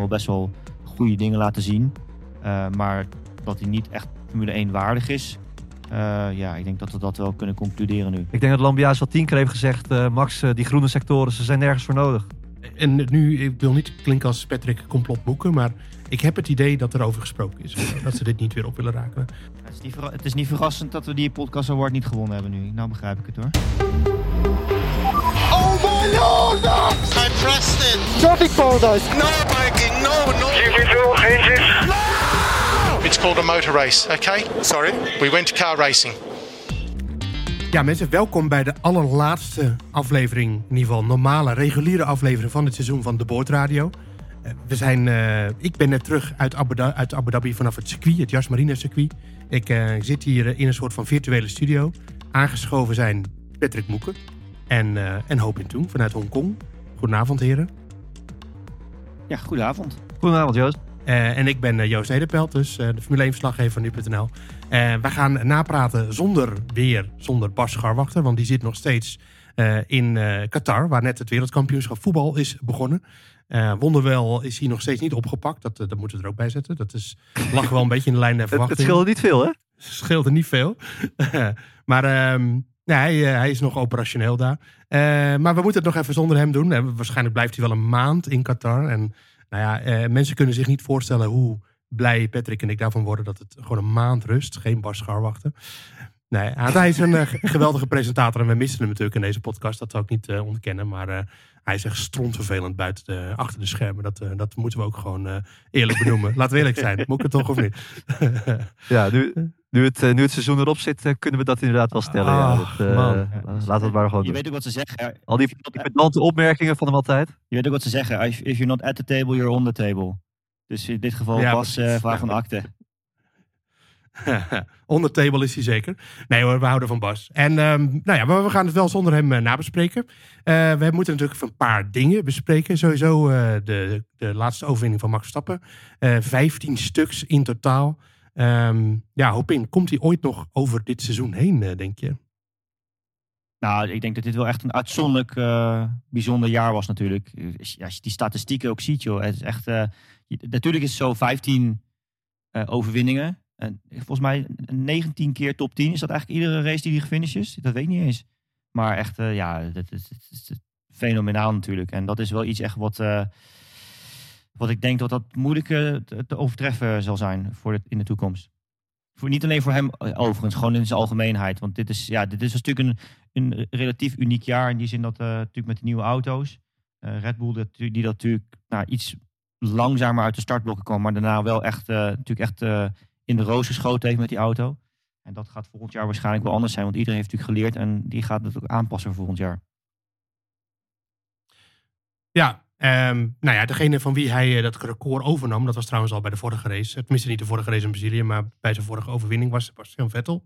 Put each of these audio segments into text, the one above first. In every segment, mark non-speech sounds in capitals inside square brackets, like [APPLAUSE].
wel best wel goede dingen laten zien. Uh, maar dat hij niet echt Formule 1 waardig is. Uh, ja, ik denk dat we dat wel kunnen concluderen nu. Ik denk dat Lambia's al tien keer heeft gezegd... Uh, Max, die groene sectoren, ze zijn nergens voor nodig. En nu, ik wil niet klinken als Patrick complot boeken... maar ik heb het idee dat er over gesproken is. dat ze dit niet weer op willen raken. Het is, niet het is niet verrassend dat we die podcast award niet gewonnen hebben nu. Nou begrijp ik het hoor. Oh my lord! I pressed it! Traffic paradise! No no, no! No! It's called a motor race, okay? Sorry? We went to car racing. Ja, mensen, welkom bij de allerlaatste aflevering, in ieder geval normale, reguliere aflevering van het seizoen van de Boordradio. Uh, we zijn, uh, ik ben net terug uit Abu, Dhabi, uit Abu Dhabi vanaf het circuit, het Yas Marina circuit. Ik uh, zit hier in een soort van virtuele studio. Aangeschoven zijn Patrick Moeken en, en Hoop in Toen vanuit Hongkong. Goedenavond, heren. Ja, goedenavond. Goedenavond, Joost. Uh, en ik ben uh, Joost Nederpelt, dus uh, de Formule 1-verslaggever van nu.nl. wij gaan napraten zonder weer, zonder Bas Scharwachter, want die zit nog steeds in Qatar, waar net het wereldkampioenschap voetbal is begonnen. wonderwel is hij nog steeds niet opgepakt, dat, dat moeten we er ook bij zetten. Dat is, lag wel een beetje in de lijn der verwachting. [LAUGHS] Het, het scheelde niet veel, hè? Het scheelde niet veel. [LAUGHS] maar um, nee, hij, hij, is nog operationeel daar. maar we moeten het nog even zonder hem doen. waarschijnlijk blijft hij wel een maand in Qatar en... Nou ja, eh, mensen kunnen zich niet voorstellen hoe blij Patrick en ik daarvan worden dat het gewoon een maand rust, geen Bas wachten. Nee, hij is een geweldige presentator en we missen hem natuurlijk in deze podcast. Dat zou ik niet uh, ontkennen. Maar uh, hij is echt strontvervelend buiten de, achter de schermen. Dat, dat moeten we ook gewoon eerlijk benoemen. Laten we eerlijk zijn. Moet ik het toch of niet? ja, nu, [LAUGHS] nu, het, nu het seizoen erop zit, kunnen we dat inderdaad wel stellen. Ach, ja, dat, Laten we het maar gewoon Je doen. weet ook wat ze zeggen. Al die, pedante opmerkingen van hem altijd. Je weet ook wat ze zeggen. If you're not at the table, you're on the table. Dus in dit geval Ja, was uh, van de akte. [LAUGHS] Onder table is hij zeker. Nee hoor, we houden van Bas. En um, nou ja, maar we gaan het wel zonder hem uh, nabespreken. Uh, we moeten natuurlijk een paar dingen bespreken. Sowieso uh, de, de laatste overwinning van Max Verstappen. 15 stuks in totaal. Um, ja, hoop in. Komt hij ooit nog over dit seizoen heen, denk je? Nou, ik denk dat dit wel echt een uitzonderlijk bijzonder jaar was natuurlijk. Als je die statistieken ook ziet, joh. Het is echt, natuurlijk is het zo 15 overwinningen. En volgens mij 19 keer top 10. Is dat eigenlijk iedere race die hij gefinished is? Dat weet ik niet eens. Maar echt, ja, dat is, fenomenaal natuurlijk. En dat is wel iets echt wat, wat ik denk dat dat moeilijk te, overtreffen zal zijn voor in de toekomst. Voor, niet alleen voor hem overigens, gewoon in zijn algemeenheid. Want dit is, ja, dit is natuurlijk een, een relatief uniek jaar. In die zin dat natuurlijk met de nieuwe auto's. Red Bull dat, die dat natuurlijk nou, iets langzamer uit de startblokken kwam. Maar daarna wel echt, natuurlijk echt in de roos geschoten heeft met die auto. En dat gaat volgend jaar waarschijnlijk wel anders zijn. Want iedereen heeft natuurlijk geleerd en die gaat het ook aanpassen volgend jaar. Ja, um, nou ja, degene van wie hij uh, dat record overnam, dat was trouwens al bij de vorige race. Tenminste niet de vorige race in Brazilië, maar bij zijn vorige overwinning was Sebastian Vettel.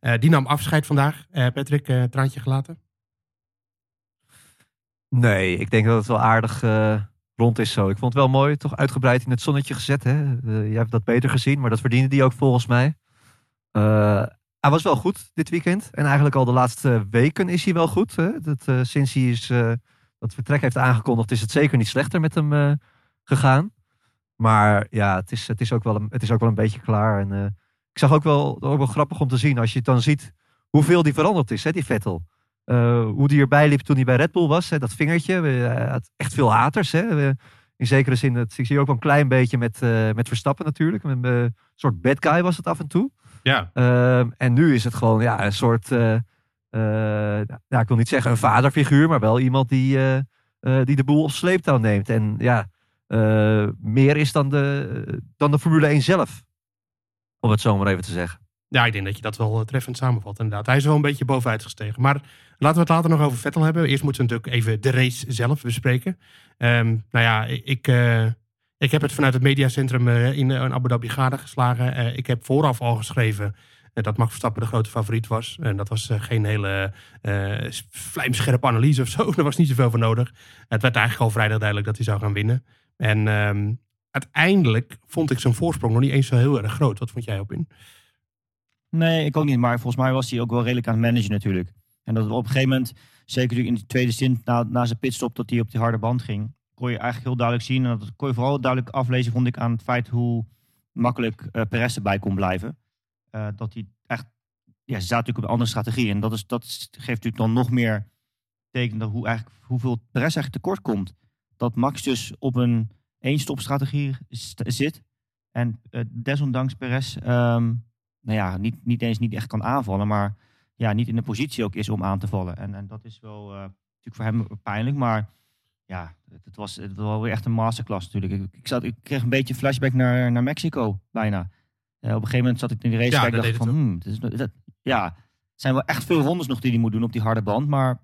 Uh, die nam afscheid vandaag. Patrick, traantje gelaten? Nee, ik denk dat het wel aardig rond is zo. Ik vond het wel mooi, toch uitgebreid in het zonnetje gezet. Hè? Jij hebt dat beter gezien, maar dat verdiende die ook volgens mij. Hij was wel goed dit weekend. En eigenlijk al de laatste weken is hij wel goed. Hè? Dat, sinds hij is, dat vertrek heeft aangekondigd, is het zeker niet slechter met hem gegaan. Maar ja, het is, het, is ook wel een, het is ook wel een beetje klaar. En, ik zag ook wel, ook wel grappig om te zien als je het dan ziet hoeveel die veranderd is, hè, die Vettel. Uh, hoe die erbij liep toen hij bij Red Bull was. Hè, dat vingertje. Hij had echt veel haters. Hè. In zekere zin, ik zie ook wel een klein beetje met, met Verstappen natuurlijk. Een soort bad guy was het af en toe. Ja. Ehm, en nu is het gewoon ja, een soort, ja, ik wil niet zeggen een vaderfiguur, maar wel iemand die, die de boel op sleeptouw neemt. En ja, meer is dan de, dan de Formule 1 zelf. Om het zo maar even te zeggen. Ja, ik denk dat je dat wel treffend samenvat inderdaad. Hij is wel een beetje bovenuit gestegen. Maar laten we het later nog over Vettel hebben. Eerst moeten we natuurlijk even de race zelf bespreken. Um, nou ja, ik, ik heb het vanuit het mediacentrum in, Abu Dhabi gadegeslagen. Uh, ik heb vooraf al geschreven dat Max Verstappen de grote favoriet was. En dat was geen hele vlijmscherpe analyse of zo. [LAUGHS] Daar was niet zoveel voor nodig. Het werd eigenlijk al vrijdag duidelijk dat hij zou gaan winnen. En um, uiteindelijk vond ik zijn voorsprong nog niet eens zo heel erg groot. Wat vond jij op in? Nee, ik ook niet. Maar volgens mij was hij ook wel redelijk aan het managen natuurlijk. En dat op een gegeven moment, zeker in de tweede stint na, na zijn pitstop, dat hij op die harde band ging. kon je eigenlijk heel duidelijk zien. En dat kon je vooral duidelijk aflezen, vond ik, aan het feit hoe makkelijk eh Perez erbij kon blijven. Eh, dat hij echt, ja, ze zaten natuurlijk op een andere strategie. En dat, is, dat geeft natuurlijk dan nog meer teken hoe eigenlijk, hoeveel Perez eigenlijk tekort komt. Dat Max dus op een één-stop-strategie st- zit. En eh, desondanks Perez, ehm, nou ja, niet, niet eens niet echt kan aanvallen, maar ja, niet in de positie ook is om aan te vallen. En, en dat is wel eh, natuurlijk voor hem pijnlijk, maar ja, het was, het was wel weer echt een masterclass natuurlijk. Ik, ik, zat, ik kreeg een beetje flashback naar, naar Mexico, bijna. Eh, op een gegeven moment zat ik in de race Ja, en dat dacht van, hmm, het is, dat, ja, het zijn wel echt veel rondes nog die hij moet doen op die harde band, maar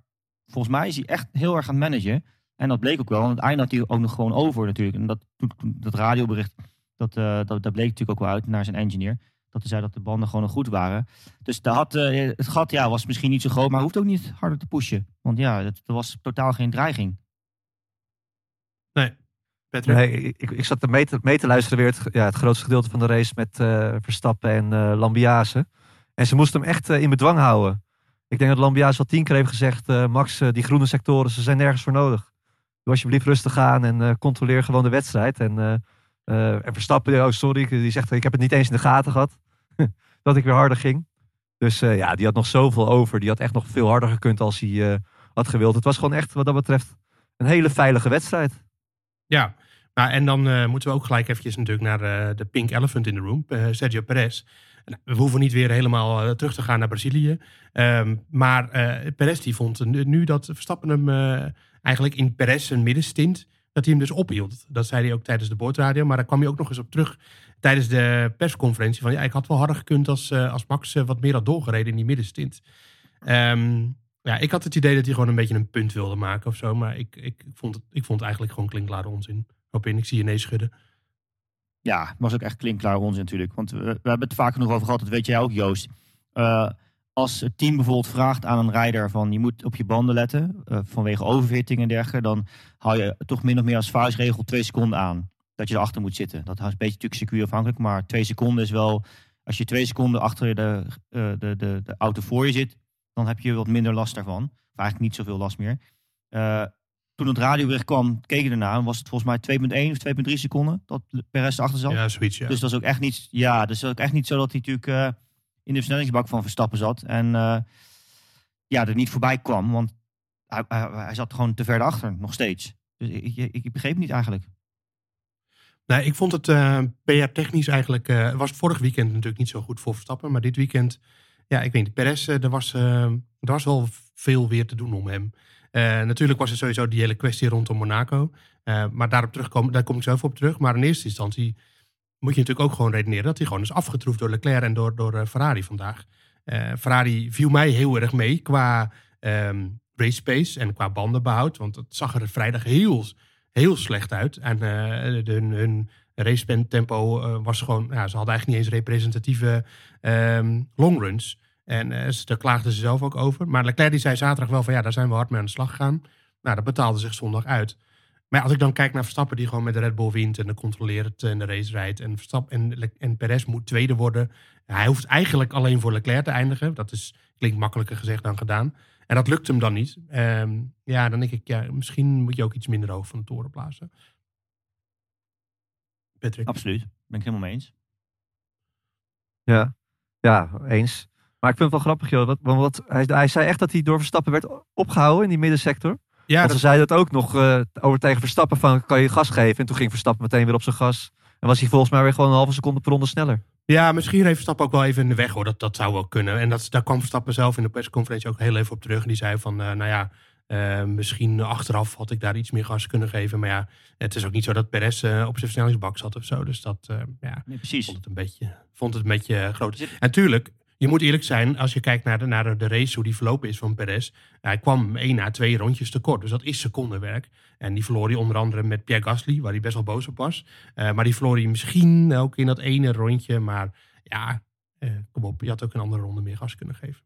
volgens mij is hij echt heel erg aan het managen. En dat bleek ook wel, want het einde had hij ook nog gewoon over natuurlijk. En dat, dat radiobericht, dat, eh, dat, dat bleek natuurlijk ook wel uit naar zijn engineer. Dat hij zei dat de banden gewoon nog goed waren. Dus daar had, eh, het gat ja, was misschien niet zo groot, maar hoeft ook niet harder te pushen. Want ja, het, er was totaal geen dreiging. Nee, ik, ik zat er mee te, luisteren weer het, ja, het grootste gedeelte van de race met eh, Verstappen en eh Lambiase. En ze moesten hem echt eh, in bedwang houden. Ik denk dat Lambiase al tien keer heeft gezegd, Max, die groene sectoren, ze zijn nergens voor nodig. Doe alsjeblieft rustig aan en controleer gewoon de wedstrijd. En, en Verstappen, oh sorry, die zegt, ik heb het niet eens in de gaten gehad. [LAUGHS] dat ik weer harder ging. Dus ja, die had nog zoveel over. Die had echt nog veel harder gekund als hij had gewild. Het was gewoon echt, wat dat betreft, een hele veilige wedstrijd. Ja, maar en dan eh, moeten we ook gelijk eventjes natuurlijk naar eh, de pink elephant in the room, eh, Sergio Perez. Nou, we hoeven niet weer helemaal terug te gaan naar Brazilië. Ehm, maar Perez die vond nu, dat Verstappen hem eigenlijk in Perez zijn middenstint, dat hij hem dus ophield. Dat zei hij ook tijdens de boordradio, maar daar kwam hij ook nog eens op terug tijdens de persconferentie. Van ja, ik had wel harder gekund als, als Max wat meer had doorgereden in die middenstint. Ehm, ja, ik had het idee dat hij gewoon een beetje een punt wilde maken of zo. Maar ik, ik, vond, het, ik vond het eigenlijk gewoon klinkklare onzin. Hoop in, ik zie je nee schudden. Ja, het was ook echt klinkklaar onzin natuurlijk. Want we, we hebben het vaak genoeg over gehad, dat weet jij ook Joost. Eh, als het team bijvoorbeeld vraagt aan een rijder van je moet op je banden letten, eh, vanwege overhitting en dergelijke, dan hou je toch min of meer als vuistregel twee seconden aan. Dat je erachter moet zitten. Dat is een beetje natuurlijk circuitafhankelijk, maar twee seconden is wel, als je twee seconden achter de, eh, de, de, de auto voor je zit, dan heb je wat minder last daarvan. Of eigenlijk niet zoveel last meer. Eh, toen het radiobericht kwam, keek je ernaar, was het volgens mij 2,1 of 2,3 seconden dat Perez erachter zat. Ja, zoiets, ja. Dus dat is ook echt niet, ja, dus dat is ook echt niet zo dat hij natuurlijk eh, in de versnellingsbak van Verstappen zat. En eh, ja, er niet voorbij kwam, want hij, hij, hij zat gewoon te ver achter, nog steeds. Dus ik, ik, ik begreep het niet eigenlijk. Nee, ik vond het eh, PR-technisch eigenlijk... het was vorig weekend natuurlijk niet zo goed voor Verstappen. Maar dit weekend, ja, ik weet niet. Perez, eh, er, was, eh, er was wel veel weer te doen om hem. Eh, natuurlijk was er sowieso die hele kwestie rondom Monaco. Maar daarop terugkomen, daar kom ik even op terug. Maar in eerste instantie moet je natuurlijk ook gewoon redeneren... dat hij gewoon is afgetroefd door Leclerc en door, door Ferrari vandaag. Ferrari viel mij heel erg mee qua ehm, race pace en qua bandenbehoud. Want het zag er vrijdag heel, heel slecht uit. En hun, hun race tempo was gewoon... Ja, ze hadden eigenlijk niet eens representatieve ehm, longruns. En eh, ze- daar klaagden ze zelf ook over. Maar Leclerc die zei zaterdag wel van ja, daar zijn we hard mee aan de slag gegaan. Nou, dat betaalde zich zondag uit. Maar als ik dan kijk naar Verstappen die gewoon met de Red Bull wint en de controleert en de race rijdt. En, Verstappen, en, Perez moet tweede worden. Hij hoeft eigenlijk alleen voor Leclerc te eindigen. Dat is, klinkt makkelijker gezegd dan gedaan. En dat lukt hem dan niet. Ehm, ja, dan denk ik, ja, misschien moet je ook iets minder hoog van de toren blazen. Patrick. Absoluut, ben ik helemaal mee eens. Ja, ja eens. Maar ik vind het wel grappig, joh. Wat, want wat, hij, hij zei echt dat hij door Verstappen werd opgehouden in die middensector. Ja, Want dat, ze zeiden dat ook nog eh, over tegen Verstappen van, kan je gas geven? En toen ging Verstappen meteen weer op zijn gas. En was hij volgens mij weer gewoon een halve seconde per ronde sneller. Ja, misschien heeft Verstappen ook wel even in de weg hoor. Dat, dat zou wel kunnen. En dat, daar kwam Verstappen zelf in de persconferentie ook heel even op terug. En die zei van, eh, nou ja, eh, misschien achteraf had ik daar iets meer gas kunnen geven. Maar ja, het is ook niet zo dat Perez eh, op zijn versnellingsbak zat of zo. Dus dat, eh, ja, Nee, precies. vond het een beetje, vond het een beetje groot. En natuurlijk, je moet eerlijk zijn, als je kijkt naar de, de race, hoe die verlopen is van Perez. Hij kwam één na twee rondjes tekort. Dus dat is secondenwerk. En die verloor hij onder andere met Pierre Gasly, waar hij best wel boos op was. Eh, maar die verloor hij misschien ook in dat ene rondje. Maar ja, eh, kom op, je had ook een andere ronde meer gas kunnen geven.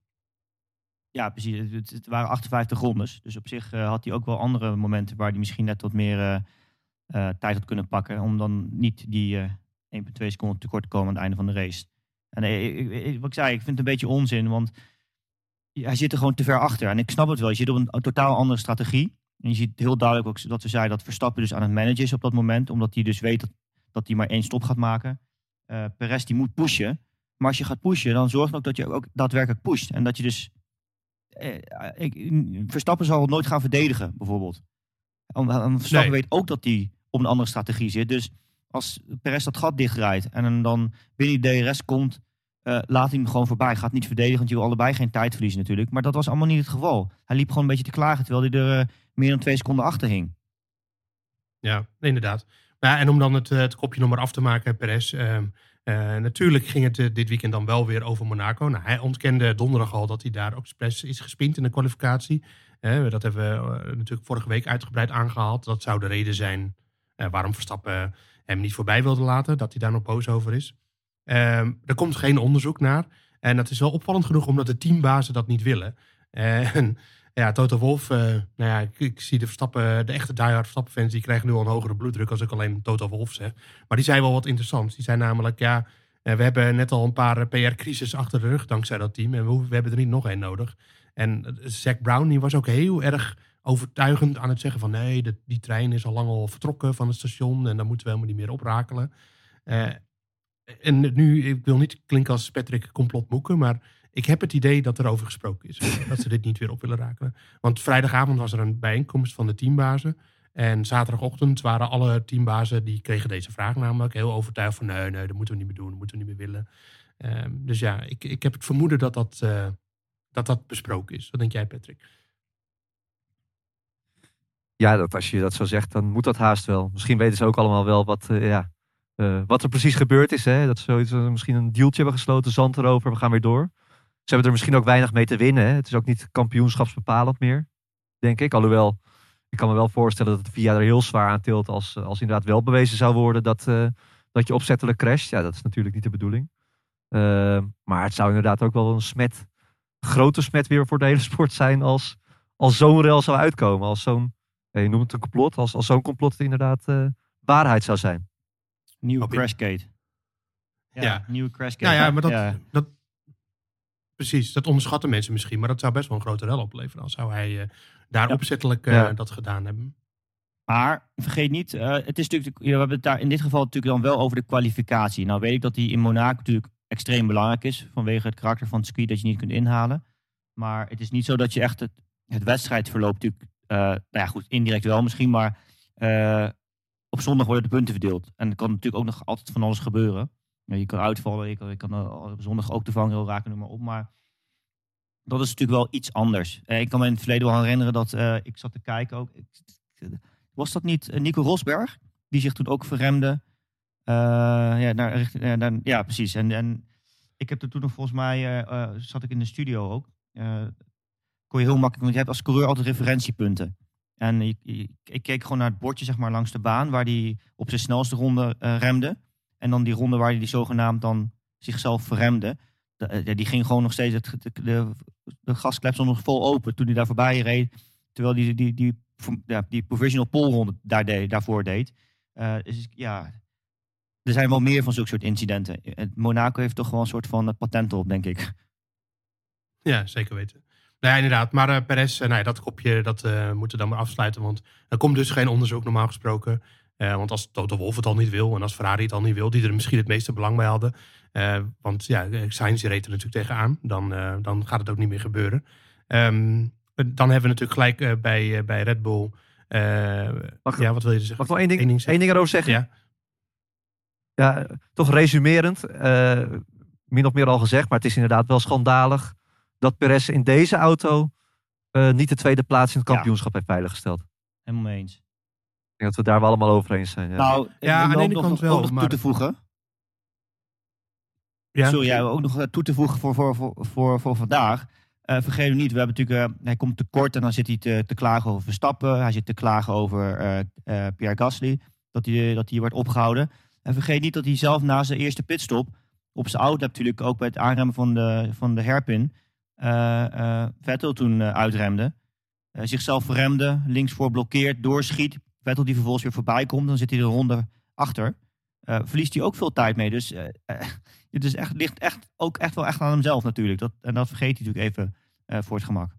Ja, precies. Het, waren 58 rondes. Dus op zich eh, had hij ook wel andere momenten waar hij misschien net wat meer tijd had kunnen pakken. Om dan niet die eh 1,2 seconden tekort te komen aan het einde van de race. En eh, ik, ik- wat ik zei, ik vind het een beetje onzin. Want hij zit er gewoon te ver achter. En ik snap het wel. Je zit op een totaal andere strategie. En je ziet heel duidelijk ook dat we zeiden dat Verstappen dus aan het managen is op dat moment. Omdat hij dus weet dat, dat hij maar één stop gaat maken. Eh Perez die moet pushen. Maar als je gaat pushen, dan zorg ook dat je ook daadwerkelijk pusht. En dat je dus... eh, ik, Verstappen zal nooit gaan verdedigen, bijvoorbeeld. En, en Verstappen Nee. weet ook dat hij op een andere strategie zit. Dus als Perez dat gat dichtrijdt en dan binnen die DRS komt... eh, laat hij hem gewoon voorbij. Gaat niet verdedigen, want je wil allebei geen tijd verliezen natuurlijk. Maar dat was allemaal niet het geval. Hij liep gewoon een beetje te klagen, terwijl hij er eh, meer dan twee seconden achter hing. Ja, inderdaad. Ja, en om dan het, eh, het kopje nog maar af te maken, Perez. ehm, eh, natuurlijk ging het dit weekend dan wel weer over Monaco. Nou, hij ontkende donderdag al dat hij daar ook expres is gespind in de kwalificatie. Dat hebben we natuurlijk vorige week uitgebreid aangehaald. Dat zou de reden zijn waarom Verstappen hem niet voorbij wilde laten. Dat hij daar nog boos over is. Ehm, er komt geen onderzoek naar. En dat is wel opvallend genoeg omdat de teambazen dat niet willen. En [LAUGHS] ja, Toto Wolf, eh, nou ja, ik, ik zie de Verstappen, de echte diehard Verstappen fans, die krijgen nu al een hogere bloeddruk als ik alleen Toto Wolf zeg. Maar die zei wel wat interessants. Die zei namelijk, ja, eh, we hebben net al een paar PR-crisis achter de rug dankzij dat team. En we hebben er niet nog één nodig. En eh, Zack Brown, die was ook heel erg overtuigend aan het zeggen van nee, die trein is al lang al vertrokken van het station en dan moeten we helemaal niet meer oprakelen. Eh, en nu, ik wil niet klinken als Patrick complotboeken, maar ik heb het idee dat er over gesproken is. [LAUGHS] dat ze dit niet weer op willen rakelen. Want vrijdagavond was er een bijeenkomst van de teambazen. En zaterdagochtend waren alle teambazen, die kregen deze vraag namelijk heel overtuigd van nee, nee, dat moeten we niet meer doen, dat moeten we niet meer willen. Ehm, dus ja, ik, ik heb het vermoeden dat dat, eh, dat dat besproken is. Wat denk jij, Patrick? Ja, dat als je dat zo zegt, dan moet dat haast wel. Misschien weten ze ook allemaal wel wat, eh, ja, eh, wat er precies gebeurd is. Hè? Dat ze zoiets, eh, misschien een dealtje hebben gesloten, zand erover, we gaan weer door. Ze hebben er misschien ook weinig mee te winnen. Hè? Het is ook niet kampioenschapsbepalend meer, denk ik. Alhoewel, ik kan me wel voorstellen dat het VIA er heel zwaar aan tilt als, als inderdaad wel bewezen zou worden dat, dat je opzettelijk crasht. Ja, dat is natuurlijk niet de bedoeling. Eh, maar het zou inderdaad ook wel een smet, grote smet weer voor de hele sport zijn als, als zo'n rel zou uitkomen. Als zo'n je noemt het een complot, als, als zo'n complot inderdaad eh, waarheid zou zijn. Nieuwe ik. crashgate. Ja, Ja. nieuwe crashgate. Nou ja, maar dat, Ja. dat. Precies, dat onderschatten mensen misschien. Maar dat zou best wel een grote rel opleveren. Als zou hij eh, daar Ja. opzettelijk eh, Ja. dat gedaan hebben. Maar vergeet niet, eh, het is natuurlijk, we hebben het daar in dit geval natuurlijk dan wel over de kwalificatie. Nou weet ik dat die in Monaco natuurlijk extreem belangrijk is. Vanwege het karakter van het circuit dat je niet kunt inhalen. Maar het is niet zo dat je echt het, het wedstrijdverloop natuurlijk, eh, nou ja goed, indirect wel misschien. Maar eh, op zondag worden de punten verdeeld. En er kan natuurlijk ook nog altijd van alles gebeuren. Je kan uitvallen, je kan, je kan eh, op zondag ook de vangrail raken, noem maar op. Maar dat is natuurlijk wel iets anders. Ik kan me in het verleden wel herinneren dat ik zat te kijken ook. Was dat niet Nico Rosberg? Die zich toen ook verremde. Ja, naar, naar- ja, precies. En, en ik heb er toen nog volgens mij, zat ik in de studio ook. Kon je heel makkelijk, want je hebt als coureur altijd referentiepunten. En ik, ik, ik keek gewoon naar het bordje zeg maar, langs de baan, waar hij op zijn snelste ronde eh, remde. En dan die ronde waar hij die zogenaamd dan zichzelf verremde. De- eh, die ging gewoon nog steeds, het, de, de, gasklep stond nog vol open toen hij daar voorbij reed. Terwijl die, die, die, die provisional pole ronde daar daarvoor deed. Eh, dus ja, er zijn wel meer van zulke soort incidenten. Monaco heeft toch wel een soort van patent op, denk ik. Ja, zeker weten. Ja, inderdaad. Maar eh Perez, eh, nou ja, dat kopje dat eh, moeten we dan maar afsluiten. Want er komt dus geen onderzoek normaal gesproken. Want als Toto Wolff het al niet wil en als Ferrari het al niet wil, die er misschien het meeste belang bij hadden. want ja, Sainz reed er natuurlijk tegenaan. Dan, dan gaat het ook niet meer gebeuren. Ehm, dan hebben we natuurlijk gelijk bij, bij Red Bull. Mag- ja, wat wil je zeggen? Mag ik één ding, Eén ding één zeggen? ding erover zeggen? Ja. Ja, toch resumerend, min of meer al gezegd, maar het is inderdaad wel schandalig dat Perez in deze auto eh, niet de tweede plaats in het Ja. kampioenschap heeft veiliggesteld. Ik Helemaal mee eens. denk dat we daar wel allemaal over eens zijn. Ja. Nou, Ja, om aan de ene nog, kant wel, nog maar- toe te voegen. Ja? Sorry, ja, ook nog eh, toe te voegen voor, voor, voor, voor, voor vandaag. Eh vergeet hem niet, we hebben natuurlijk, hij komt tekort en dan zit hij te, te klagen over Verstappen. Hij zit te klagen over eh, eh, Pierre Gasly, dat hij, dat hij wordt opgehouden. En vergeet niet dat hij zelf na zijn eerste pitstop op zijn auto natuurlijk ook bij het aanremmen van de, van de hairpin eh, Vettel toen eh, uitremde. Eh, zichzelf verremde, linksvoor blokkeert, doorschiet. Vettel die vervolgens weer voorbij komt, dan zit hij de ronde achter. Eh, verliest hij ook veel tijd mee. Dus eh, eh, [LAUGHS] het is echt, ligt echt, ook echt wel echt aan hemzelf natuurlijk. Dat, en dat vergeet hij natuurlijk even eh, voor het gemak.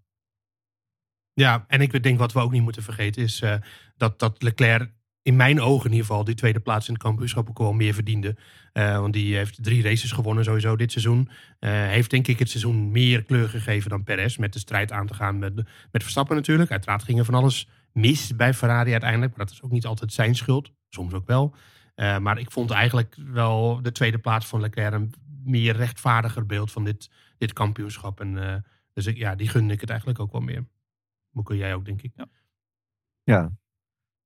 Ja, en ik denk wat we ook niet moeten vergeten is eh, dat, dat Leclerc in mijn ogen in ieder geval die tweede plaats in het kampioenschap ook wel meer verdiende. Eh, want die heeft drie races gewonnen sowieso dit seizoen. Eh, heeft denk ik het seizoen meer kleur gegeven dan Perez. Met de strijd aan te gaan met, met Verstappen natuurlijk. Uiteraard ging er van alles mis bij Ferrari uiteindelijk. Maar dat is ook niet altijd zijn schuld. Soms ook wel. Eh, maar ik vond eigenlijk wel de tweede plaats van Leclerc een meer rechtvaardiger beeld van dit, dit kampioenschap. En, dus ja, die gunde ik het eigenlijk ook wel meer. Hoe kun jij ook, denk ik. Ja,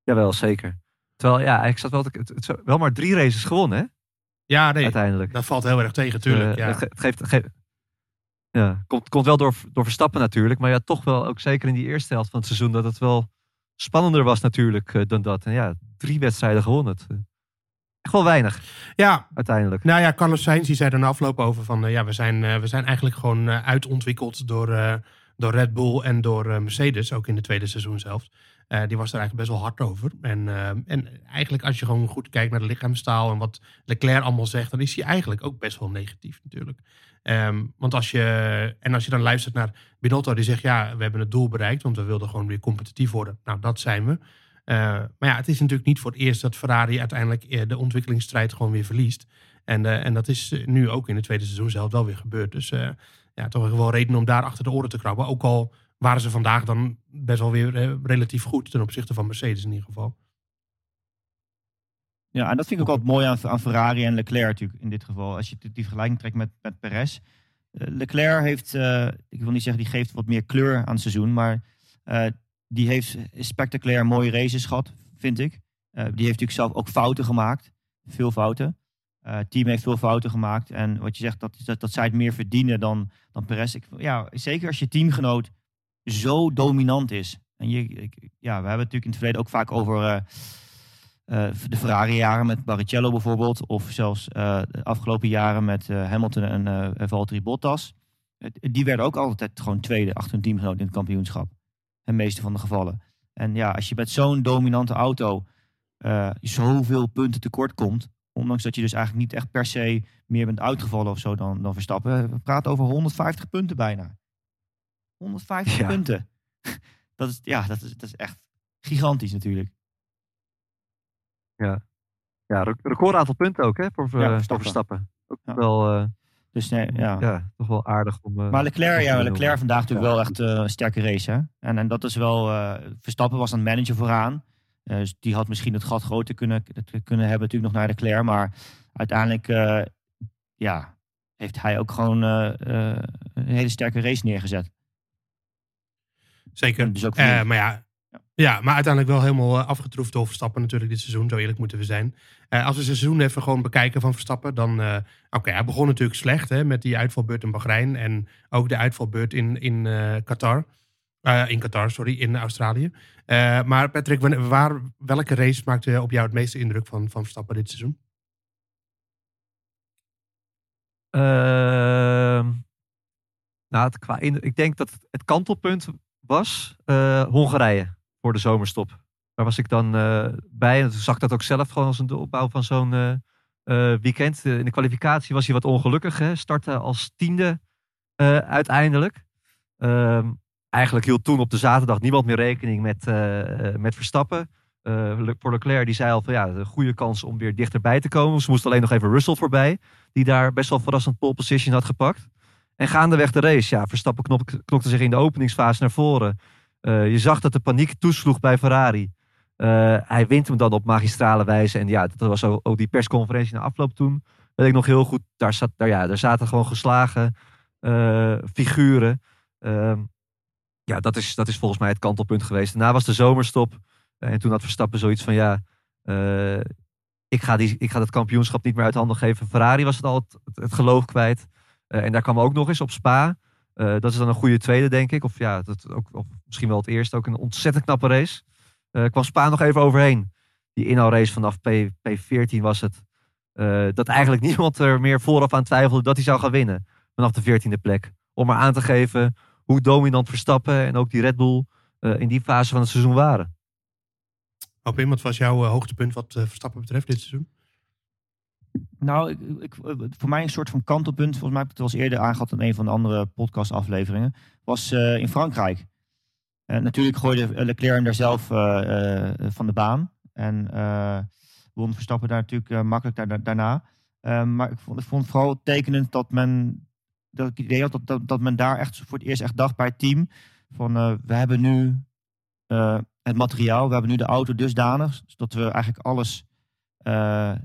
jawel, zeker. Terwijl, ja, ik zat wel, te- het, het, wel maar drie races gewonnen, hè, Ja, nee, uiteindelijk. dat valt heel erg tegen, tuurlijk. Eh, ja. Het, ge- het geeft, het geeft- ja, komt, komt wel door, door Verstappen natuurlijk. Maar ja, toch wel ook zeker in die eerste helft van het seizoen dat het wel spannender was natuurlijk eh, dan dat. En ja, drie wedstrijden gewonnen. Het, eh, echt wel weinig ja, uiteindelijk. Nou ja, Carlos Sainz die zei er na afloop over van... ja, we zijn, we zijn eigenlijk gewoon uitontwikkeld door, door Red Bull en door Mercedes. Ook in de tweede seizoen zelf. Eh, die was er eigenlijk best wel hard over. En, eh, en eigenlijk als je gewoon goed kijkt naar de lichaamstaal... en wat Leclerc allemaal zegt... dan is hij eigenlijk ook best wel negatief natuurlijk. Ehm, want als je... En als je dan luistert naar Binotto die zegt... ja, we hebben het doel bereikt... want we wilden gewoon weer competitief worden. Nou, dat zijn we. Eh, maar ja, het is natuurlijk niet voor het eerst dat Ferrari uiteindelijk de ontwikkelingsstrijd gewoon weer verliest. En, en dat is nu ook in het tweede seizoen zelf wel weer gebeurd. Dus ja, toch wel reden om daar achter de oren te krabben. Ook al waren ze vandaag dan best wel weer eh, relatief goed ten opzichte van Mercedes in ieder geval. Ja, en dat vind ik ook altijd mooi aan, aan Ferrari en Leclerc natuurlijk in dit geval. Als je die vergelijking trekt met, met Perez. Eh, Leclerc heeft, eh, ik wil niet zeggen die geeft wat meer kleur aan het seizoen, maar die heeft spectaculair mooie races gehad, vind ik. Die heeft natuurlijk zelf ook fouten gemaakt, veel fouten. Het team heeft veel fouten gemaakt en wat je zegt, dat, dat, dat zij het meer verdienen dan, dan Perez. Ik, ja, zeker als je teamgenoot zo dominant is. En je, ja, we hebben het natuurlijk in het verleden ook vaak over... eh, eh, de Ferrari-jaren met Barrichello bijvoorbeeld. Of zelfs eh, de afgelopen jaren met Hamilton en Valtteri Bottas. Die werden ook altijd gewoon tweede achter een teamgenoot in het kampioenschap. In de meeste van de gevallen. En ja, als je met zo'n dominante auto zoveel punten tekort komt. Ondanks dat je dus eigenlijk niet echt per se meer bent uitgevallen of zo dan, dan Verstappen. We praten over 150 punten bijna. 150 Ja. punten. [LAUGHS] Dat is, ja, dat is, dat is echt gigantisch natuurlijk. Ja, re- record aantal punten ook hè, voor, eh, Ja, voor Verstappen. Ook Ja. wel, eh, Dus nee, ja. ja. toch wel aardig om... eh, Maar Leclerc, ja, Leclerc vandaag natuurlijk wel echt een sterke race. Hè? En, en dat is wel. Verstappen was aan het managen vooraan. Dus die had misschien het gat groter kunnen, kunnen hebben, natuurlijk nog naar Leclerc. Maar uiteindelijk, ja, heeft hij ook gewoon een hele sterke race neergezet. Zeker. Dus ook Eh, maar ja, ja, maar uiteindelijk wel helemaal eh, afgetroefd door Verstappen natuurlijk dit seizoen. Zo eerlijk moeten we zijn. Eh, als we het seizoen even gewoon bekijken van Verstappen, dan... eh, Oké, hij begon natuurlijk slecht hè, met die uitvalbeurt in Bahrein. En ook de uitvalbeurt in, in eh, Qatar. Eh, in Qatar, sorry, in Australië. Eh, maar Patrick, waar, welke race maakte op jou het meeste indruk van, van Verstappen dit seizoen? Ehm, nou, het, qua in, ik denk dat het kantelpunt was eh, Hongarije voor de zomerstop. Daar was ik dan eh, bij en toen zag ik dat ook zelf gewoon als een opbouw van zo'n eh, weekend. In de kwalificatie was hij wat ongelukkig. Hè? Startte als tiende uiteindelijk. Ehm, eigenlijk hield toen op de zaterdag niemand meer rekening met, met Verstappen. Le- voor Leclerc die zei al van ja, een goede kans om weer dichterbij te komen. Ze moest alleen nog even Russell voorbij die daar best wel verrassend pole position had gepakt. En gaandeweg de race, ja, Verstappen knokte zich in de openingsfase naar voren. Eh, je zag dat de paniek toesloeg bij Ferrari. Eh, hij wint hem dan op magistrale wijze. En ja, dat was ook, die persconferentie na afloop toen. Weet ik nog heel goed. Daar, zat, daar, ja, daar zaten gewoon geslagen eh, figuren. Ehm, ja, dat is, dat is volgens mij het kantelpunt geweest. Daarna was de zomerstop. en toen had Verstappen zoiets van ja, ik, ga die, ik ga dat kampioenschap niet meer uit handen geven. Ferrari was het al het geloof kwijt. Eh, en daar kwam ook nog eens op Spa. Eh, dat is dan een goede tweede, denk ik. Of ja, dat ook, misschien wel het eerste. Ook een ontzettend knappe race. Eh kwam Spa nog even overheen. Die inhaalrace vanaf P, P14 was het. Dat eigenlijk [LAUGHS] niemand er meer vooraf aan twijfelde dat hij zou gaan winnen. Vanaf de 14e plek. Om maar aan te geven hoe dominant Verstappen en ook die Red Bull in die fase van het seizoen waren. Op wat was jouw hoogtepunt wat Verstappen betreft dit seizoen? Nou, ik, ik, voor mij een soort van kantelpunt, volgens mij heb ik het eerder aangehad in een van de andere podcastafleveringen, was eh, in Frankrijk. Eh, natuurlijk gooide Leclerc hem daar zelf eh, eh, van de baan. En eh won Verstappen daar natuurlijk eh, makkelijk daar, daarna. Eh, maar ik vond, ik vond vooral tekenend dat men, dat ik het idee had dat, dat, men daar echt voor het eerst echt dacht bij het team. Van eh, we hebben nu eh, het materiaal, we hebben nu de auto dusdanig, zodat we eigenlijk alles,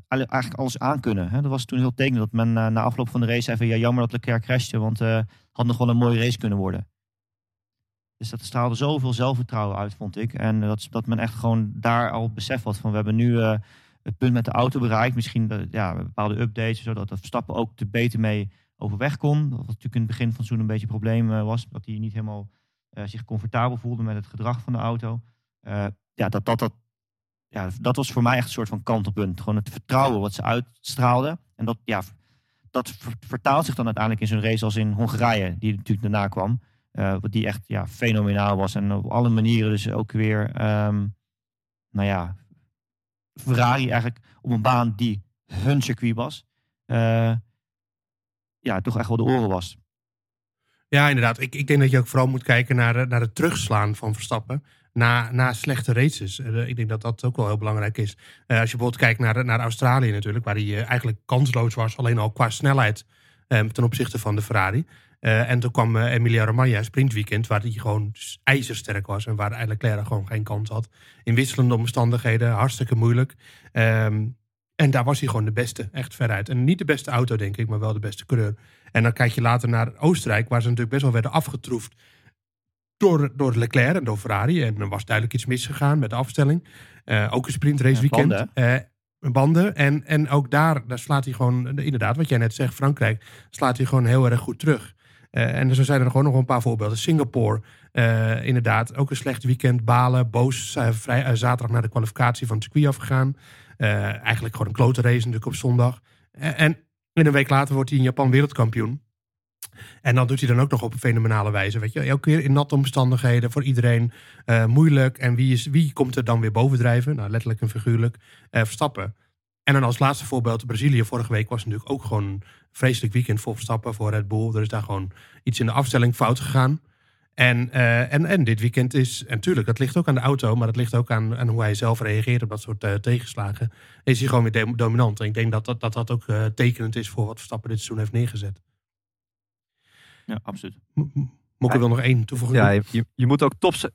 alle- eigenlijk alles aan kunnen. Hè? Dat was toen heel tekenend dat men eh, na afloop van de race zei van ja, jammer dat Leclerc crashte, want eh had nog wel een mooie race kunnen worden. Dus dat straalde zoveel zelfvertrouwen uit, vond ik. En dat, dat men echt gewoon daar al besef had van we hebben nu het punt met de auto bereikt. Misschien ja, bepaalde updates, zodat dat Verstappen ook er beter mee overweg kon. Wat natuurlijk in het begin van het seizoen een beetje een probleem was. Dat hij niet helemaal zich comfortabel voelde met het gedrag van de auto. Ja, dat, dat, dat, ja, dat was voor mij echt een soort van kantelpunt. Gewoon het vertrouwen wat ze uitstraalden. En dat, ja, dat ver- vertaalt zich dan uiteindelijk in zo'n race als in Hongarije, die natuurlijk daarna kwam. Eh, wat die echt ja, fenomenaal was. En op alle manieren dus ook weer, ehm, nou ja, Ferrari eigenlijk op een baan die hun circuit was. eh, ja, toch echt wel de oren was. Ja, inderdaad. Ik, ik denk dat je ook vooral moet kijken naar, naar het terugslaan van Verstappen. Na, na slechte races. Eh, ik denk dat dat ook wel heel belangrijk is. Eh, als je bijvoorbeeld kijkt naar, naar Australië natuurlijk. Waar hij eh, eigenlijk kansloos was. Alleen al qua snelheid eh, ten opzichte van de Ferrari. En toen kwam Emilia Romagna, sprintweekend. Waar hij gewoon ijzersterk was. En waar Leclerc gewoon geen kans had. In wisselende omstandigheden. Hartstikke moeilijk. Ehm, en daar was hij gewoon de beste. Echt veruit. En niet de beste auto denk ik. Maar wel de beste coureur. En dan kijk je later naar Oostenrijk, waar ze natuurlijk best wel werden afgetroefd door, door Leclerc en door Ferrari. En er was duidelijk iets misgegaan met de afstelling. Eh, ook een sprintrace Ja, weekend. banden, Eh, banden. En, en ook daar, daar slaat hij gewoon, inderdaad, wat jij net zegt, Frankrijk, slaat hij gewoon heel erg goed terug. Eh, en zo zijn er gewoon nog een paar voorbeelden. Singapore, inderdaad, ook een slecht weekend. Balen, boos, vrij, zaterdag naar de kwalificatie van het circuit afgegaan. Eigenlijk gewoon een klote race natuurlijk op zondag. En en een week later wordt hij in Japan wereldkampioen. En dan doet hij dan ook nog op een fenomenale wijze. Weet je, elke keer in natte omstandigheden voor iedereen eh, moeilijk. En wie, is, wie komt er dan weer bovendrijven? Nou, letterlijk en figuurlijk. eh, Verstappen. En dan als laatste voorbeeld, Brazilië vorige week was natuurlijk ook gewoon een vreselijk weekend voor Verstappen, voor Red Bull. Er is daar gewoon iets in de afstelling fout gegaan. En, eh, en, en dit weekend is, en natuurlijk, dat ligt ook aan de auto, maar dat ligt ook aan, aan hoe hij zelf reageert op dat soort tegenslagen. Is hij gewoon weer dom- dominant. En ik denk dat dat, dat, dat ook tekenend is voor wat Verstappen dit seizoen heeft neergezet. Ja, absoluut. M- m- Mokke wil nog één toevoeging. Ja, je, je, moet ook top zijn.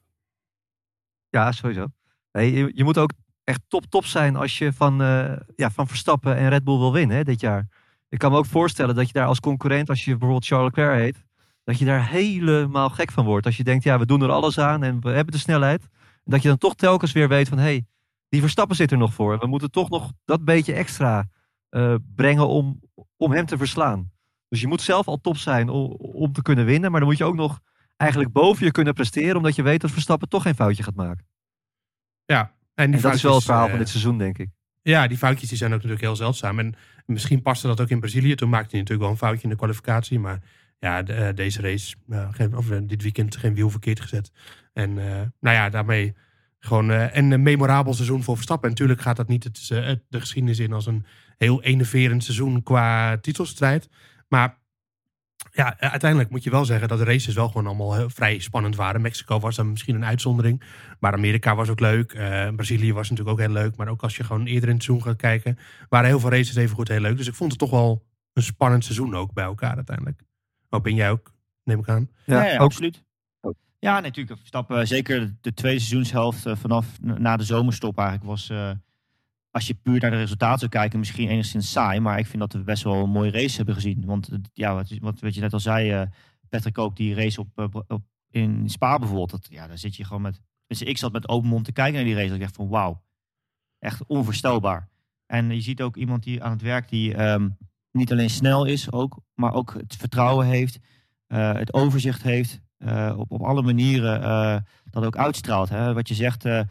Ja, sowieso. Nee, je, je moet ook echt top top zijn als je van, eh, ja, van Verstappen en Red Bull wil winnen hè, dit jaar. Ik kan me ook voorstellen dat je daar als concurrent, als je bijvoorbeeld Charles Leclerc heet, dat je daar helemaal gek van wordt. Als je denkt, ja, we doen er alles aan en we hebben de snelheid. Dat je dan toch telkens weer weet van, hé, hey, die Verstappen zit er nog voor. We moeten toch nog dat beetje extra eh, brengen om, om hem te verslaan. Dus je moet zelf al top zijn om, om te kunnen winnen. Maar dan moet je ook nog eigenlijk boven je kunnen presteren. Omdat je weet dat Verstappen toch geen foutje gaat maken. Ja, en, die En dat is wel het foutjes, verhaal eh, van dit seizoen, denk ik. Ja, die foutjes die zijn ook natuurlijk heel zeldzaam. En misschien paste dat ook in Brazilië. Toen maakte hij natuurlijk wel een foutje in de kwalificatie. Maar ja, de- eh, deze race, eh, geen, of eh, dit weekend geen wiel verkeerd gezet. En eh, nou ja, daarmee gewoon eh, een, memorabel seizoen voor Verstappen. En natuurlijk gaat dat niet het, eh, het- de geschiedenis in als een heel enerverend seizoen qua titelstrijd. Maar ja, uiteindelijk moet je wel zeggen dat de races wel gewoon allemaal heel, vrij spannend waren. Mexico was dan misschien een uitzondering. Maar Amerika was ook leuk. Eh, Brazilië was natuurlijk ook heel leuk. Maar ook als je gewoon eerder in het seizoen gaat kijken, waren heel veel races even goed heel leuk. Dus ik vond het toch wel een spannend seizoen ook bij elkaar uiteindelijk. Oh, ben jij ook, neem ik aan. Ja, absoluut. Ja, nee, natuurlijk. Verstappen, zeker de tweede seizoenshelft eh, vanaf na de zomerstop eigenlijk was... eh, als je puur naar de resultaten kijken, misschien enigszins saai. Maar ik vind dat we best wel een mooie race hebben gezien. Want eh, ja, wat, wat, je net al zei, eh, Patrick ook, die race op, eh, Bra- op, in Spa bijvoorbeeld. Dat, ja, daar zit je gewoon met... Dus ik zat met open mond te kijken naar die race. Ik dacht van wauw, echt onvoorstelbaar. En je ziet ook iemand die aan het werk die ehm, niet alleen snel is, ook, maar ook het vertrouwen heeft, het overzicht heeft, op, op alle manieren dat ook uitstraalt. Hè? Wat je zegt, de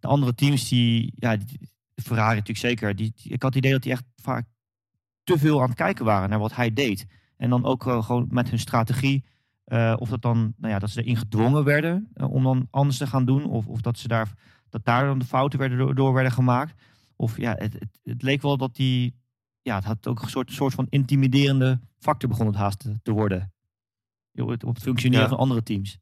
andere teams die, ja, die, Ferrari natuurlijk zeker, die, ik had het idee dat die echt vaak te veel aan het kijken waren naar wat hij deed. En dan ook eh, gewoon met hun strategie, eh, of dat dan, nou ja, dat ze erin gedwongen werden eh, om dan anders te gaan doen, of, of dat ze daar, dat daar dan de fouten werden door, door werden gemaakt. Of ja, het, het, het leek wel dat die, ja, het had ook een soort, soort van intimiderende factor begon het haast te, te worden. Op het functioneren Ja. van andere teams.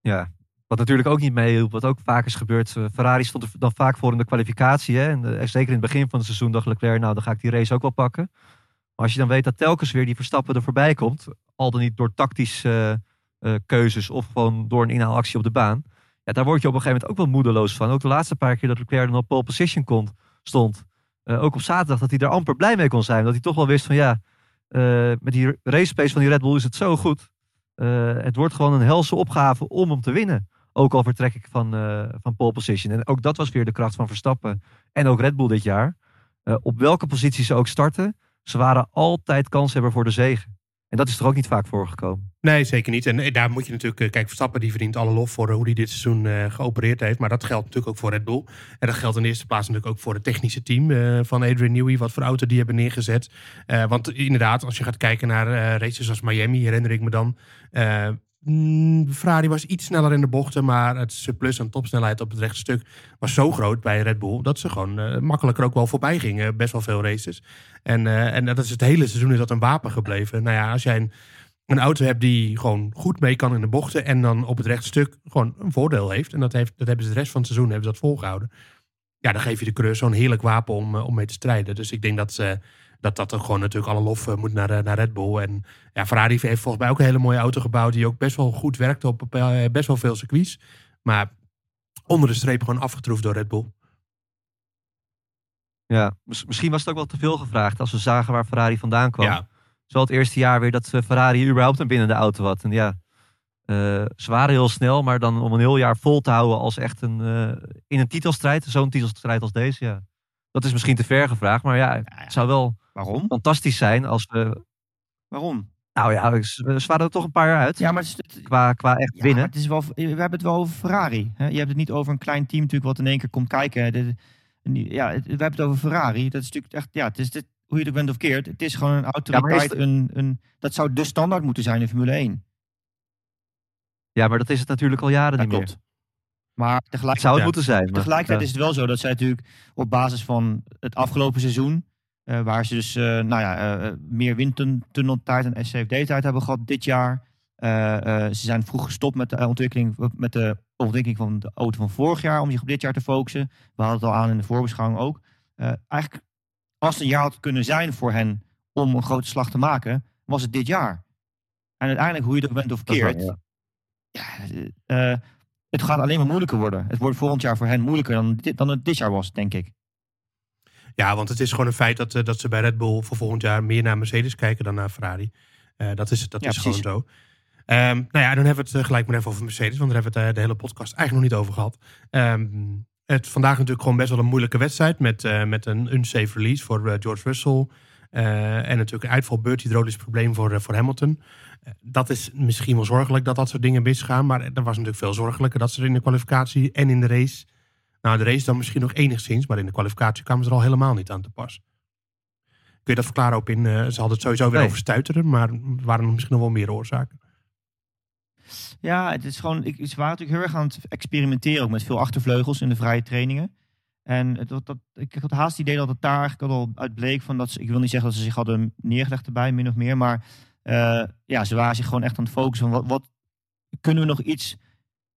Ja, wat natuurlijk ook niet meehielp, wat ook vaak is gebeurd. eh, Ferrari stond er dan vaak voor in de kwalificatie. Hè? En, eh, zeker in het begin van het seizoen dacht Leclerc, nou dan ga ik die race ook wel pakken. Maar als je dan weet dat telkens weer die Verstappen er voorbij komt, al dan niet door tactische eh, keuzes of gewoon door een inhaalactie op de baan. Ja, daar word je op een gegeven moment ook wel moedeloos van. Ook de laatste paar keer dat Leclerc dan op pole position stond. ook op zaterdag dat hij daar amper blij mee kon zijn. Dat hij toch wel wist van ja, met die race pace van die Red Bull is het zo goed. Het wordt gewoon een helse opgave om hem te winnen. Ook al vertrek ik van, eh, van pole position. En ook dat was weer de kracht van Verstappen. En ook Red Bull dit jaar. Eh, op welke positie ze ook starten. Ze waren altijd kanshebber voor de zege. En dat is er ook niet vaak voorgekomen. Nee, zeker niet. En eh, daar moet je natuurlijk... Kijk, Verstappen die verdient alle lof voor hoe hij dit seizoen geopereerd heeft. Maar dat geldt natuurlijk ook voor Red Bull. En dat geldt in eerste plaats natuurlijk ook voor het technische team van Adrian Newey. Wat voor auto die hebben neergezet. Want inderdaad, als je gaat kijken naar races als Miami, herinner ik me dan... eh, mm, Ferrari was iets sneller in de bochten, maar het surplus aan topsnelheid op het rechte stuk was zo groot bij Red Bull dat ze gewoon eh, makkelijker ook wel voorbij gingen. Best wel veel races. En, eh, en dat is het hele seizoen is dat een wapen gebleven. Nou ja, als jij een, een auto hebt die gewoon goed mee kan in de bochten en dan op het rechte stuk gewoon een voordeel heeft. En dat, heeft, dat hebben ze de rest van het seizoen hebben ze dat volgehouden. Ja, dan geef je de coureur zo'n heerlijk wapen om, eh, om mee te strijden. Dus ik denk dat ze, dat, dat er gewoon natuurlijk alle lof eh, moet naar, eh, naar Red Bull. En ja, Ferrari heeft volgens mij ook een hele mooie auto gebouwd die ook best wel goed werkte op eh, best wel veel circuits. Maar onder de streep gewoon afgetroefd door Red Bull. Ja, mis- misschien was het ook wel te veel gevraagd als we zagen waar Ferrari vandaan kwam. Ja. Wel het eerste jaar weer dat Ferrari überhaupt een binnen de auto had. En ja, eh, ze waren heel snel, maar dan om een heel jaar vol te houden als echt een, in een titelstrijd, zo'n titelstrijd als deze, ja. Dat is misschien te ver gevraagd, maar ja, het zou wel Waarom? fantastisch zijn als we... Waarom? Nou ja, ze waren er toch een paar jaar uit. Ja, maar het is, Qua, qua echt Ja, maar winnen. het is wel, we hebben het wel over Ferrari. Hè? Je hebt het niet over een klein team natuurlijk wat in één keer komt kijken. Dit- ja, we hebben het over Ferrari. Dat is natuurlijk echt, ja, het is dit, hoe je het ook bent of keert. Het is gewoon een autoriteit. het- een, een, dat zou de standaard moeten zijn in Formule 1. Ja, maar dat is het natuurlijk al jaren Dat niet meer. klopt. Maar Het tegelijk, zou het Ja. moeten zijn. Maar, tegelijkertijd is het wel zo dat zij natuurlijk op basis van het afgelopen seizoen... eh, waar ze dus eh, nou ja, eh, meer windtunneltijd en SCFD-tijd hebben gehad dit jaar. Ze zijn vroeg gestopt met de ontwikkeling, met de ontwikkeling van de auto van vorig jaar om zich op dit jaar te focussen. We hadden het al aan in de voorbeschouwing ook. Eigenlijk, als het een jaar had kunnen zijn voor hen om een grote slag te maken, was het dit jaar. En uiteindelijk, hoe je er bent of keert, ja. ja, het gaat alleen maar moeilijker worden. Het wordt volgend jaar voor hen moeilijker dan, dit, dan het dit jaar was, denk ik. Ja, want het is gewoon een feit dat, eh, dat ze bij Red Bull voor volgend jaar meer naar Mercedes kijken dan naar Ferrari. Eh, dat is, dat Ja, is precies. gewoon zo. Ehm, nou ja, dan hebben we het eh, gelijk maar even over Mercedes, want daar hebben we het de hele podcast eigenlijk nog niet over gehad. Ehm, het vandaag natuurlijk gewoon best wel een moeilijke wedstrijd met, met een unsafe release voor George Russell. En natuurlijk een uitvalbeurt, hydraulisch probleem voor, voor Hamilton. Dat is misschien wel zorgelijk dat dat soort dingen misgaan, maar er was natuurlijk veel zorgelijker dat ze er in de kwalificatie en in de race nou, de race dan misschien nog enigszins, maar in de kwalificatie kwamen ze er al helemaal niet aan te pas. Kun je dat verklaren op in, eh, ze hadden het sowieso weer Nee. over stuiteren, maar waren er misschien nog wel meer oorzaken. Ja, het is gewoon, ik, ze waren natuurlijk heel erg aan het experimenteren ook met veel achtervleugels in de vrije trainingen. En het, dat, dat, ik had haast het idee dat het daar eigenlijk al uit bleek van dat ze, ik wil niet zeggen dat ze zich hadden neergelegd erbij, min of meer, maar eh, ja, ze waren zich gewoon echt aan het focussen van wat, wat kunnen we nog iets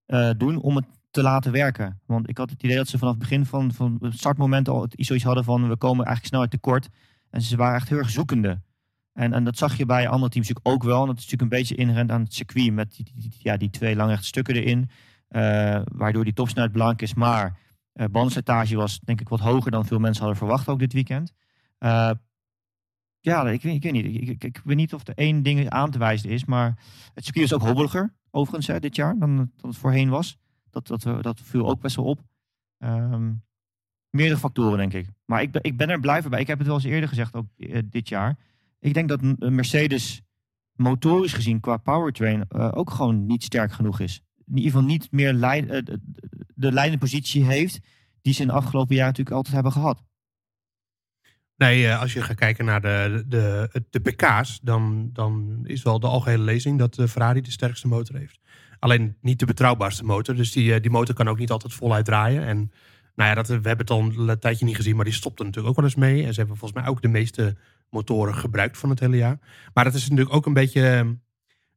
eh, doen om het te laten werken. Want ik had het idee dat ze vanaf het begin van, van het startmoment al zoiets hadden van we komen eigenlijk snelheid tekort. En ze waren echt heel erg zoekende. En, en dat zag je bij andere teams natuurlijk ook wel. En dat is natuurlijk een beetje inherent aan het circuit met die, ja, die twee langrechte stukken erin. eh, waardoor die topsnelheid belangrijk is. Maar bandslijtage was denk ik wat hoger dan veel mensen hadden verwacht ook dit weekend. Eh, ja, ik, weet- ik weet niet. Ik, ik, weet niet of er één ding aan te wijzen is. Maar het circuit is ook hobbeliger overigens hè, dit jaar dan, dan het voorheen was. Dat, dat, we- dat viel ook best wel op. Ehm, meerdere factoren denk ik. Maar ik ik ben er blij bij. Ik heb het wel eens eerder gezegd ook eh, dit jaar. Ik denk dat Mercedes motorisch gezien qua powertrain eh, ook gewoon niet sterk genoeg is. In ieder geval niet meer eh, de, de leidende positie heeft die ze in de afgelopen jaren natuurlijk altijd hebben gehad. Nee, eh, als je gaat kijken naar de, de, de, PK's, dan, dan is wel de algehele lezing dat Ferrari de sterkste motor heeft. Alleen niet de betrouwbaarste motor. Dus die, eh, die motor kan ook niet altijd voluit draaien. En nou ja, dat, we hebben het al een tijdje niet gezien, maar die stopt er natuurlijk ook wel eens mee. En ze hebben volgens mij ook de meeste motoren gebruikt van het hele jaar. Maar dat is natuurlijk ook een beetje eh,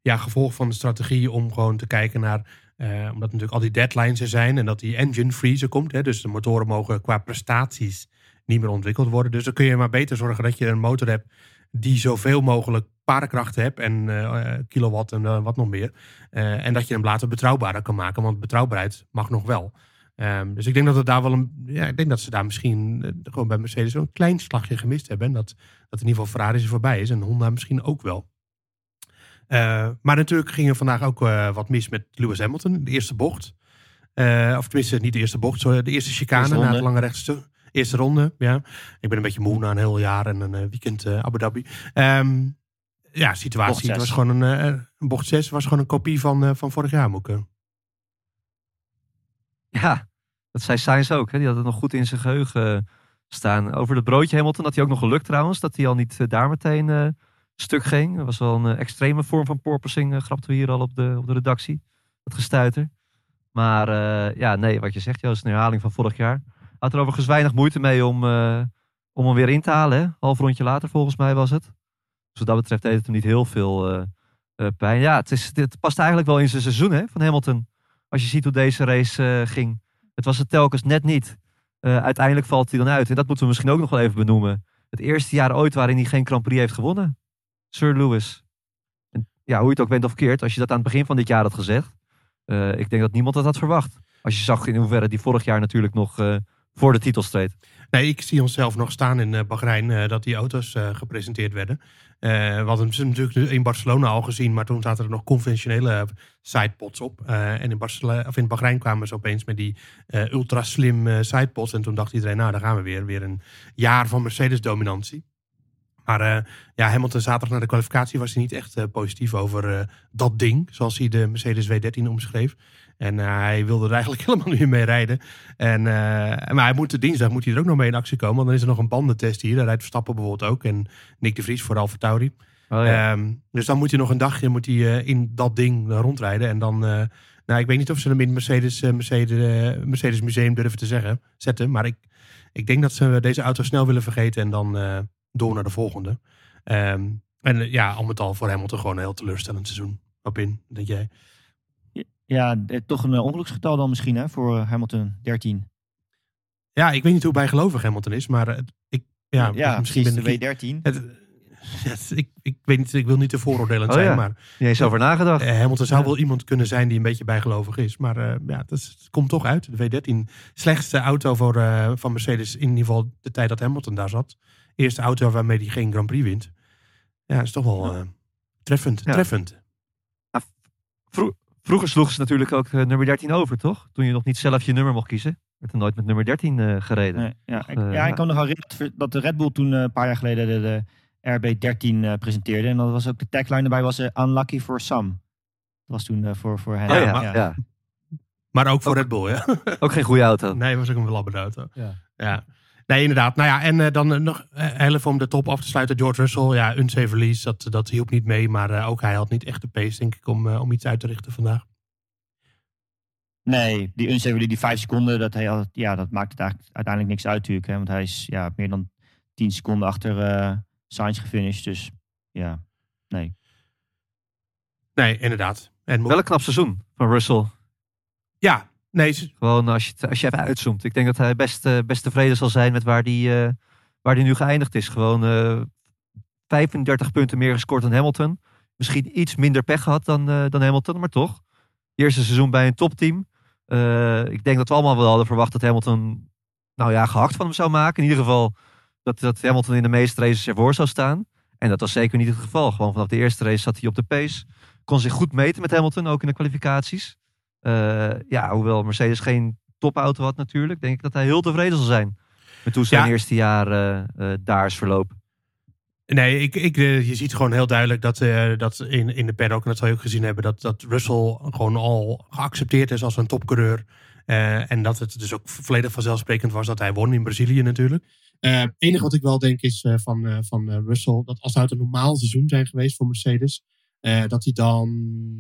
ja, gevolg van de strategie om gewoon te kijken naar Eh, omdat natuurlijk al die deadlines er zijn en dat die engine freeze komt. Hè, dus de motoren mogen qua prestaties niet meer ontwikkeld worden. Dus dan kun je maar beter zorgen dat je een motor hebt die zoveel mogelijk paardenkracht hebt en eh, kilowatt en eh, wat nog meer. En dat je hem later betrouwbaarder kan maken, want betrouwbaarheid mag nog wel. Ehm, dus ik denk dat het daar wel een. Ja, ik denk dat ze daar misschien gewoon bij Mercedes een klein slagje gemist hebben. En dat, dat in ieder geval Ferrari er voorbij is en Honda misschien ook wel. Maar natuurlijk ging er vandaag ook wat mis met Lewis Hamilton, de eerste bocht. Of tenminste, niet de eerste bocht, sorry, de eerste chicane Eerste na het lange rechtstuk. Eerste ronde, ja. Ik ben een beetje moe na een heel jaar en een weekend Abu Dhabi. Ehm, ja, situatie. Het was gewoon een, eh, een bocht 6 was gewoon een kopie van, eh, van vorig jaar, eh. Ja, dat zei Sainz ook. Hè? Die had het nog goed in zijn geheugen eh, staan. Over het broodje Hamilton had hij ook nog geluk trouwens. Dat hij al niet daar meteen stuk ging. Dat was wel een extreme vorm van porpoising. grapten we hier al op de, op de redactie. Dat gestuiter. Maar ja, nee, wat je zegt Joost, een herhaling van vorig jaar. Had er overigens weinig moeite mee om, om hem weer in te halen. Hè? Half rondje later volgens mij was het. Wat dat betreft deed het hem niet heel veel eh, eh, pijn. Ja, het, is, het past eigenlijk wel in zijn seizoen hè, van Hamilton. Als je ziet hoe deze race eh, ging. Het was het telkens net niet. Uiteindelijk valt hij dan uit. En dat moeten we misschien ook nog wel even benoemen. Het eerste jaar ooit waarin hij geen Grand Prix heeft gewonnen. Sir Lewis. Ja, hoe je het ook bent of keert. Als je dat aan het begin van dit jaar had gezegd. ik denk dat niemand dat had verwacht. Als je zag in hoeverre die vorig jaar natuurlijk nog voor de titel streed. Nee, ik zie onszelf nog staan in eh, Bahrein dat die auto's gepresenteerd werden. Eh we hadden ze natuurlijk nu in Barcelona al gezien, maar toen zaten er nog conventionele sidepods op. Eh, en in, Barcelona, of in Bahrein kwamen ze opeens met die eh, ultra slim sidepods. En toen dacht iedereen, nou, daar gaan we weer. Weer een jaar van Mercedes-dominantie. Maar eh, ja, Hamilton zaterdag na de kwalificatie was hij niet echt positief over dat ding, zoals hij de Mercedes W13 omschreef. En eh, hij wilde er eigenlijk [LAUGHS] helemaal niet meer mee rijden. En, eh, maar hij moet, dinsdag moet hij er ook nog mee in actie komen. Want dan is er nog een bandentest hier. Daar rijdt Verstappen bijvoorbeeld ook. En Nick de Vries voor Alfa Tauri. Oh, ja. Ehm, dus dan moet hij nog een dagje moet hij, eh, in dat ding rondrijden. En dan, nou ik weet niet of ze hem in het Mercedes, eh, Mercedes, eh, Mercedes Museum durven te zeggen, zetten. Maar ik, ik denk dat ze deze auto snel willen vergeten en dan door naar de volgende. Ehm, en ja, al met al voor Hamilton gewoon een heel teleurstellend seizoen. Op in, denk jij? Ja, toch een eh, ongeluksgetal dan misschien hè, voor eh, Hamilton, 13. Ja, ik weet niet hoe bijgelovig Hamilton is, maar het- ik, ja, Ja, misschien ben de ik... W13. Het, het- ik, ik weet niet, ik wil niet te vooroordelend Oh, zijn, ja. maar Niet eens over nagedacht. Eh, Hamilton zou Ja. wel iemand kunnen zijn die een beetje bijgelovig is. Maar eh, ja, het, is- het komt toch uit. De W13. Slechtste auto voor, eh, van Mercedes in ieder geval de tijd dat Hamilton daar zat. Eerste auto waarmee hij geen Grand Prix wint. Ja, dat is toch wel eh, treffend. Ja. treffend. Vro- vroeger sloegen ze natuurlijk ook eh, nummer 13 over, toch? Toen je nog niet zelf je nummer mocht kiezen. Werd er nooit met nummer 13 eh, gereden. Nee, ja, ik, eh, ja, ja. ik kan me nog herinneren dat de Red Bull toen eh, een paar jaar geleden de, de RB13 eh, presenteerde. En dat was ook de tagline erbij was Unlucky for some. Dat was toen eh, voor, voor hen. Oh, Ja, ja, maar- ja. Maar ook voor Ook- Red Bull, ja. Ook geen goede auto. nee, was ook een belabberde auto. Ja. Nee, inderdaad. Nou ja, en eh, dan eh, nog eh, heel even om de top af te sluiten. George Russell, ja, unsafe release, dat, dat hielp niet mee. Maar eh, ook hij had niet echt de pace, denk ik, om, om iets uit te richten vandaag. Nee, die unsafe die vijf seconden, dat, hij, had- ja, dat maakt het eigenlijk uiteindelijk niks uit natuurlijk. Hè, want hij is ja, meer dan 10 seconden achter eh Sainz gefinished. Dus ja, nee. Nee, inderdaad. En Wel een knap seizoen van Russell. ja, nee, Gewoon als je, als je even uitzoomt. Ik denk dat hij best, eh, best tevreden zal zijn met waar hij eh, waar die nu geëindigd is. Gewoon eh 35 punten meer gescoord dan Hamilton. Misschien iets minder pech gehad dan, dan Hamilton, maar toch. Eerste seizoen bij een topteam. Ik denk dat we allemaal wel hadden verwacht dat Hamilton nou ja, gehakt van hem zou maken. In ieder geval dat, dat Hamilton in de meeste races ervoor zou staan. En dat was zeker niet het geval. Gewoon vanaf de eerste race zat hij op de pace. Kon zich goed meten met Hamilton, ook in de kwalificaties. Eh, ja, hoewel Mercedes geen topauto had natuurlijk, denk ik dat hij heel tevreden zal zijn. Met hoe zijn Ja. eerste jaar eh, eh, daar is verlopen. Nee, ik, ik, je ziet gewoon heel duidelijk dat, dat in, in de paddock, en dat zal je ook gezien hebben, dat, dat Russell gewoon al geaccepteerd is als een topcoureur. En dat het dus ook volledig vanzelfsprekend was dat hij won in Brazilië natuurlijk. Het enige wat ik wel denk is van, van Russell, dat als het uit een normaal seizoen zijn geweest voor Mercedes, eh, dat hij dan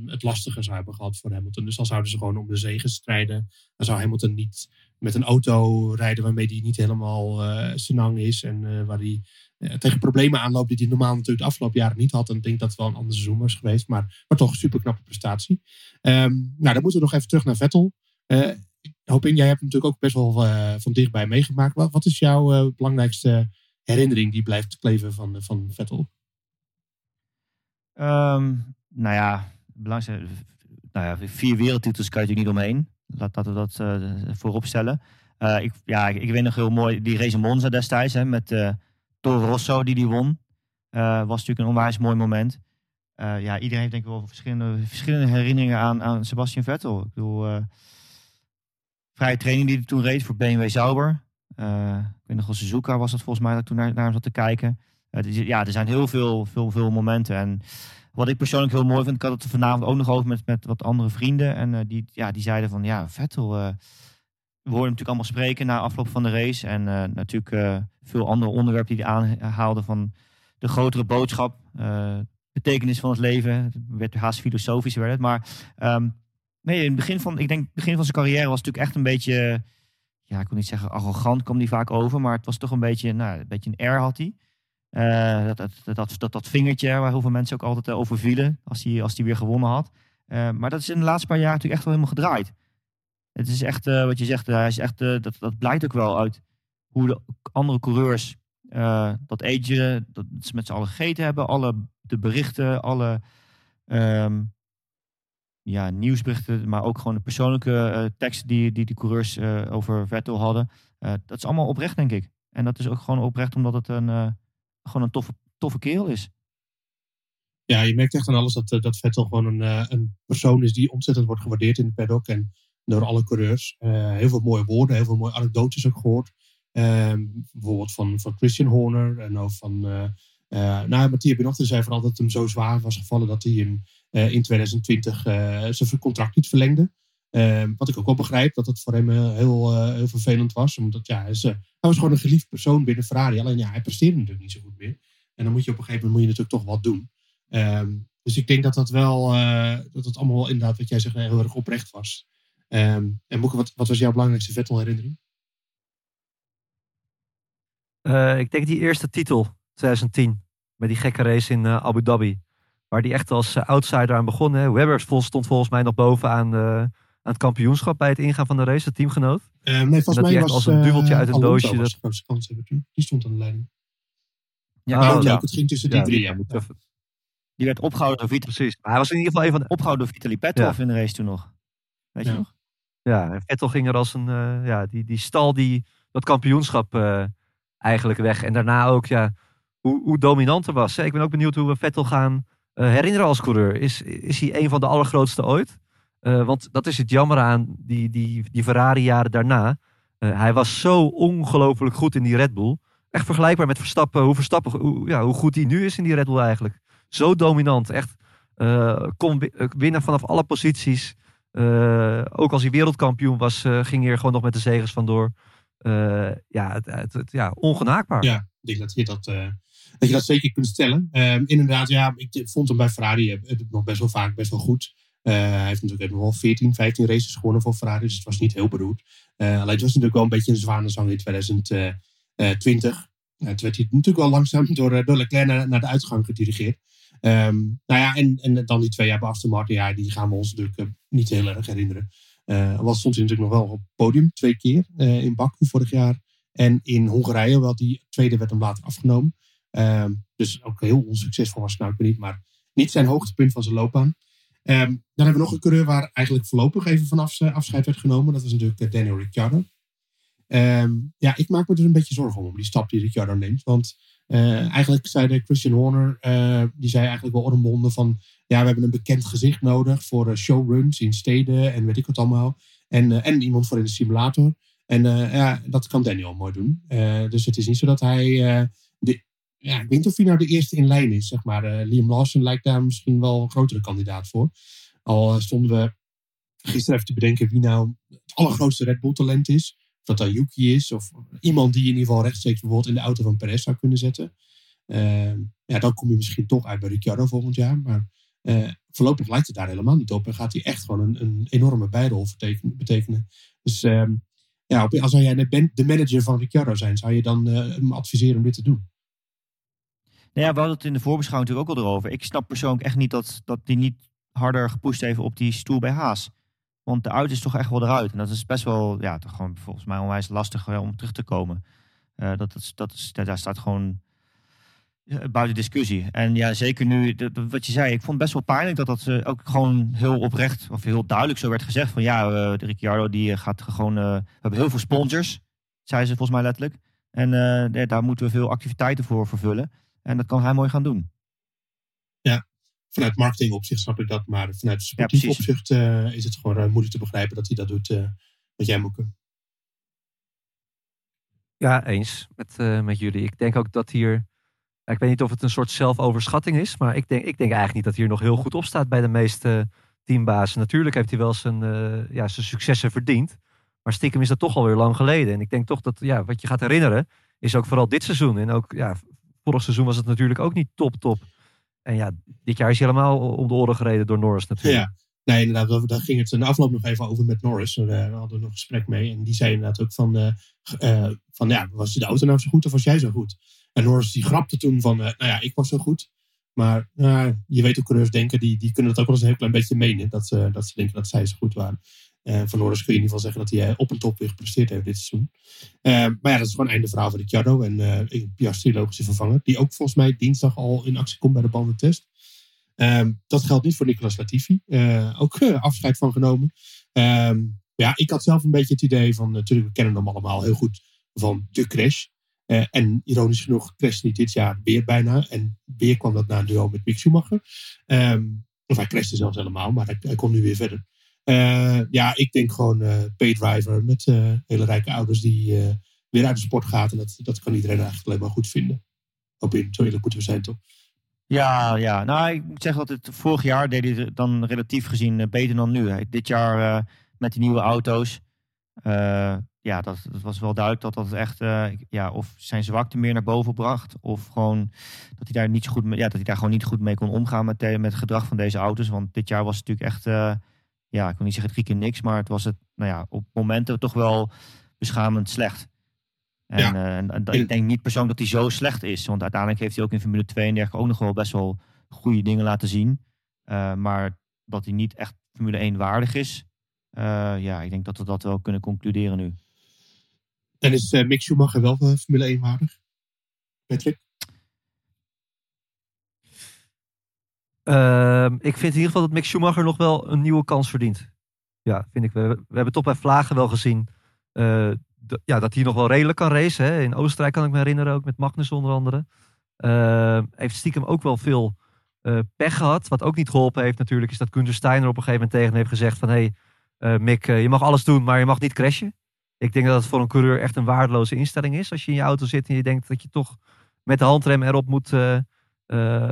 het lastiger zou hebben gehad voor Hamilton. Dus dan zouden ze gewoon om de zegen strijden. Dan zou Hamilton niet met een auto rijden waarmee hij niet helemaal eh senang is. En eh, waar hij tegen problemen aanloopt die hij normaal natuurlijk de afgelopen jaren niet had. En ik denk dat het wel een ander seizoen was geweest. Maar, maar toch een super knappe prestatie. Ehm, nou, dan moeten we nog even terug naar Vettel. Hoop in, jij hebt natuurlijk ook best wel van dichtbij meegemaakt. Wat, wat is jouw belangrijkste herinnering die blijft kleven van, van Vettel? Ehm, nou ja, belangrijkste, nou ja, vier wereldtitels kan je natuurlijk niet omheen. Laat dat we dat eh, voorop stellen. Eh, ik, ja, ik, ik weet nog heel mooi die race Monza destijds hè, met eh Toro Rosso die die won. Was natuurlijk een onwijs mooi moment. Ja, iedereen heeft denk ik wel verschillende, verschillende herinneringen aan, aan Sebastian Vettel. Ik bedoel, vrije training die hij toen reed voor BMW Sauber. Ik weet nog wel, Suzuka was dat volgens mij dat toen naar, naar hem zat te kijken. Eh, ja, er zijn heel veel, veel, veel momenten. En wat ik persoonlijk heel mooi vind, ik had het vanavond ook nog over met, met wat andere vrienden. En eh, die, ja, die zeiden van, ja, Vettel, eh, we hoorden hem natuurlijk allemaal spreken na afloop van de race. En natuurlijk veel andere onderwerpen die hij aanhaalde van de grotere boodschap. betekenis van het leven. Het werd haast filosofisch werd het. Maar ehm, nee, in het begin van, ik denk, begin van zijn carrière was het natuurlijk echt een beetje, ja, ik wil niet zeggen arrogant kwam die vaak over, maar het was toch een beetje, nou, een beetje een air had hij. Eh, dat, dat, dat, dat, vingertje waar heel veel mensen ook altijd eh, over vielen als hij als die weer gewonnen had. Eh, maar dat is in de laatste paar jaar natuurlijk echt wel helemaal gedraaid. Het is echt, wat je zegt, hij is echt, dat, dat blijkt ook wel uit hoe de andere coureurs dat eten, dat ze met z'n allen gegeten hebben. Alle de berichten, alle ehm, ja, nieuwsberichten, maar ook gewoon de persoonlijke eh, teksten die, die de coureurs over Vettel hadden. Dat is allemaal oprecht, denk ik. En dat is ook gewoon oprecht omdat het een, gewoon een toffe, toffe kerel is. Ja, je merkt echt aan alles dat, eh, dat Vettel gewoon een, eh, een persoon is die ontzettend wordt gewaardeerd in de paddock en door alle coureurs. Eh, heel veel mooie woorden, heel veel mooie anekdotes ook gehoord. Ehm, bijvoorbeeld van, van Christian Horner en ook van. eh eh nou, Mathieu Benochter zei vooral dat het hem zo zwaar was gevallen dat hij eh, in 2020 eh, zijn contract niet verlengde. Ehm, wat ik ook wel begrijp, dat het voor hem eh, heel, eh, heel vervelend was. Omdat ja, hij, eh, hij was gewoon een geliefd persoon binnen Ferrari. Alleen ja, hij presteerde natuurlijk niet zo goed meer. En dan moet je op een gegeven moment moet je natuurlijk toch wat doen. Ehm, dus ik denk dat dat wel, dat het allemaal inderdaad, wat jij zegt, heel erg oprecht was. Ehm, en Moeke, wat, wat was jouw belangrijkste Vettel-herinnering? Ik denk die eerste titel, 2010. Met die gekke race in Abu Dhabi. Waar die echt als outsider aan begon. Hè. Webber stond volgens mij nog bovenaan aan het kampioenschap bij het ingaan van de race, de teamgenoot. Ehm, nee, volgens mij was als een duveltje eh, uit een Alonso doosje was dat- de grootste kans hebben toen. Die stond aan de leiding. Ja, Oh, het ging tussen die Ja, drie. die- Ja. moet even- die werd opgehouden door, Vita, Precies. Maar hij was in ieder geval een van de... opgehouden door Vitaly Petrov in de race toen nog. Weet je nog? Ja, en Vettel ging er als een... eh, ja, die, die stal die, dat kampioenschap eh, eigenlijk weg. En daarna ook, ja, hoe, hoe dominant er was. hè. Ik ben ook benieuwd hoe we Vettel gaan eh, herinneren als coureur. Is, is hij een van de allergrootste ooit? Eh, want dat is het jammer aan die, die, die Ferrari-jaren daarna. Eh, hij was zo ongelooflijk goed in die Red Bull. Echt vergelijkbaar met Verstappen. Hoe, Verstappen, hoe, ja, hoe goed hij nu is in die Red Bull eigenlijk. Zo dominant. Echt eh, kon wi- winnen vanaf alle posities. Ook als hij wereldkampioen was, ging hij er gewoon nog met de zegers vandoor. Ja, het, het, ja, ongenaakbaar. Ja, ik denk dat je dat, dat, je dat zeker kunt stellen. Ehm, inderdaad, ja, ik vond hem bij Ferrari nog best wel vaak best wel goed. Eh, hij heeft natuurlijk wel 14, 15 races gewonnen voor Ferrari, dus het was niet heel beroerd. Eh, alleen het was natuurlijk wel een beetje een zwanenzang in 2020. Uh, toen werd hij natuurlijk wel langzaam door, eh, door Leclerc naar, naar de uitgang gedirigeerd. Ehm, nou ja, en, en dan die twee jaar bij Aston ja, die gaan we ons natuurlijk eh, niet heel erg herinneren. Uh, was stond hij natuurlijk nog wel op het podium twee keer eh, in Baku vorig jaar. En in Hongarije, wel die tweede werd hem later afgenomen. Ehm, dus ook heel onsuccesvol was nou ik niet, maar niet zijn hoogtepunt van zijn loopbaan. Ehm, dan hebben we nog een coureur waar eigenlijk voorlopig even vanaf afscheid werd genomen. Dat was natuurlijk uh, Daniel Ricciardo. Ehm, ja, ik maak me dus een beetje zorgen om die stap die Ricciardo neemt. Want uh, eigenlijk zei de Christian Horner, die zei eigenlijk wel ormbonden van... Ja, we hebben een bekend gezicht nodig voor showruns in steden en weet ik wat allemaal. En, en iemand voor in de simulator. En ja, dat kan Daniel mooi doen. dus het is niet zo dat hij... Ja, ik weet niet of hij nou de eerste in lijn is, zeg maar. Liam Lawson lijkt daar misschien wel een grotere kandidaat voor. Al stonden we gisteren even te bedenken wie nou het allergrootste Red Bull talent is. Of dat dan Yuki is, of iemand die in ieder geval rechtstreeks bijvoorbeeld in de auto van Perez zou kunnen zetten. Uh, ja, dan kom je misschien toch uit bij Ricciardo volgend jaar. Maar uh, voorlopig lijkt het daar helemaal niet op. En gaat hij echt gewoon een, een enorme bijrol betekenen. Dus uh, ja, als jij de manager van Ricciardo zijn, zou je dan eh, hem adviseren om dit te doen? Nou ja, we hadden het in de voorbeschouwing natuurlijk ook al erover. Ik snap persoonlijk echt niet dat, dat die niet harder gepusht heeft op die stoel bij Haas. Want de uit is toch echt wel eruit. En dat is best wel, ja, toch gewoon volgens mij onwijs lastig eh, om terug te komen. Eh, dat, dat is, daar staat gewoon eh, buiten discussie. En ja, zeker nu, dat- dat- wat je zei, ik vond het best wel pijnlijk dat dat ook gewoon heel oprecht, of heel duidelijk zo werd gezegd. Van ja, de Ricciardo die gaat gewoon, we hebben heel veel sponsors, zei ze volgens mij letterlijk. En daar moeten we veel activiteiten voor vervullen. En dat kan hij mooi gaan doen. Vanuit marketing opzicht snap ik dat, maar vanuit sportief opzicht eh, is het gewoon eh, moeilijk te begrijpen dat hij dat doet eh met jij Moeke. Ja, eens met, eh, met jullie. Ik denk ook dat hier. ja, Ik weet niet of het een soort zelfoverschatting is. Maar ik denk, ik denk eigenlijk niet dat hij hier nog heel goed op staat bij de meeste teambazen. Natuurlijk heeft hij wel zijn, eh, ja, zijn successen verdiend. Maar stiekem is dat toch alweer lang geleden. En ik denk toch dat ja, wat je gaat herinneren. Is ook vooral dit seizoen. En ook ja, vorig seizoen was het natuurlijk ook niet top top. En ja, dit jaar is hij helemaal om de oren gereden door Norris natuurlijk. Ja, nee, inderdaad, daar- ging het in de afloop nog even over met Norris. Eh, We hadden nog gesprek mee en die zei inderdaad ook van, eh, eh, van ja, was de auto nou zo goed of was jij zo goed? En Norris die grapte toen van, eh, nou ja, ik was zo goed. Maar nou, je weet hoe coureurs denken, die, die kunnen dat ook wel eens een heel klein beetje menen. Dat, dat ze denken dat zij zo goed waren. Eh, van Norris kun je in ieder geval zeggen dat hij eh, op een top weer gepresteerd heeft dit seizoen. Eh, maar ja, dat is gewoon einde verhaal van Ricciardo en eh Piastri logische vervanger. Die ook volgens mij dinsdag al in actie komt bij de bandentest. Ehm, dat geldt niet voor Nicolas Latifi. Ook afscheid van genomen. Ehm, ja, ik had zelf een beetje het idee van, natuurlijk, we kennen hem allemaal heel goed van de crash. En ironisch genoeg crashte hij dit jaar weer bijna. En weer kwam dat na een duel met Mick. Ehm, of hij crashte zelfs helemaal, maar hij, hij kon nu weer verder. Eh, ja, ik denk gewoon eh paydriver met eh, hele rijke ouders die weer uit de sport gaat. En dat, dat kan iedereen eigenlijk alleen maar goed vinden. Op in, zo eerlijk moeten we zijn toch? Ja, ja, nou ik moet zeggen dat het vorig jaar deed hij dan relatief gezien beter dan nu. Dit jaar met die nieuwe auto's, ja, dat, dat was wel duidelijk dat dat echt, ja, of zijn zwakte meer naar boven bracht, of gewoon dat hij daar niet zo goed, ja, dat hij daar gewoon niet goed mee kon omgaan met, met het gedrag van deze auto's. Want dit jaar was het natuurlijk echt, ja, ik wil niet zeggen drie keer niks, maar het was het, nou ja, op momenten toch wel beschamend slecht. En, Ja. eh, en, en dat- ik denk niet persoonlijk dat hij zo slecht is. Want uiteindelijk heeft hij ook in Formule 2 en dergelijke ook nog wel best wel goede dingen laten zien. Eh, maar dat hij niet echt Formule 1 waardig is. eh, ja, ik denk dat we dat wel kunnen concluderen nu. En is Mick Schumacher wel Formule 1 waardig? Patrick? Ehm, ik vind in ieder geval dat Mick Schumacher nog wel een nieuwe kans verdient. Ja, vind ik. We, hebben toch bij Vlagen wel gezien eh, ja, dat hij nog wel redelijk kan racen. Hè. In Oostenrijk kan ik me herinneren, ook met Magnus onder andere. Ehm, heeft stiekem ook wel veel eh, pech gehad. Wat ook niet geholpen heeft natuurlijk, is dat Gunther Steiner op een gegeven moment tegen hem heeft gezegd van... Hé, hey, eh, Mick, je mag alles doen, maar je mag niet crashen. Ik denk dat het voor een coureur echt een waardeloze instelling is. Als je in je auto zit en je denkt dat je toch met de handrem erop moet,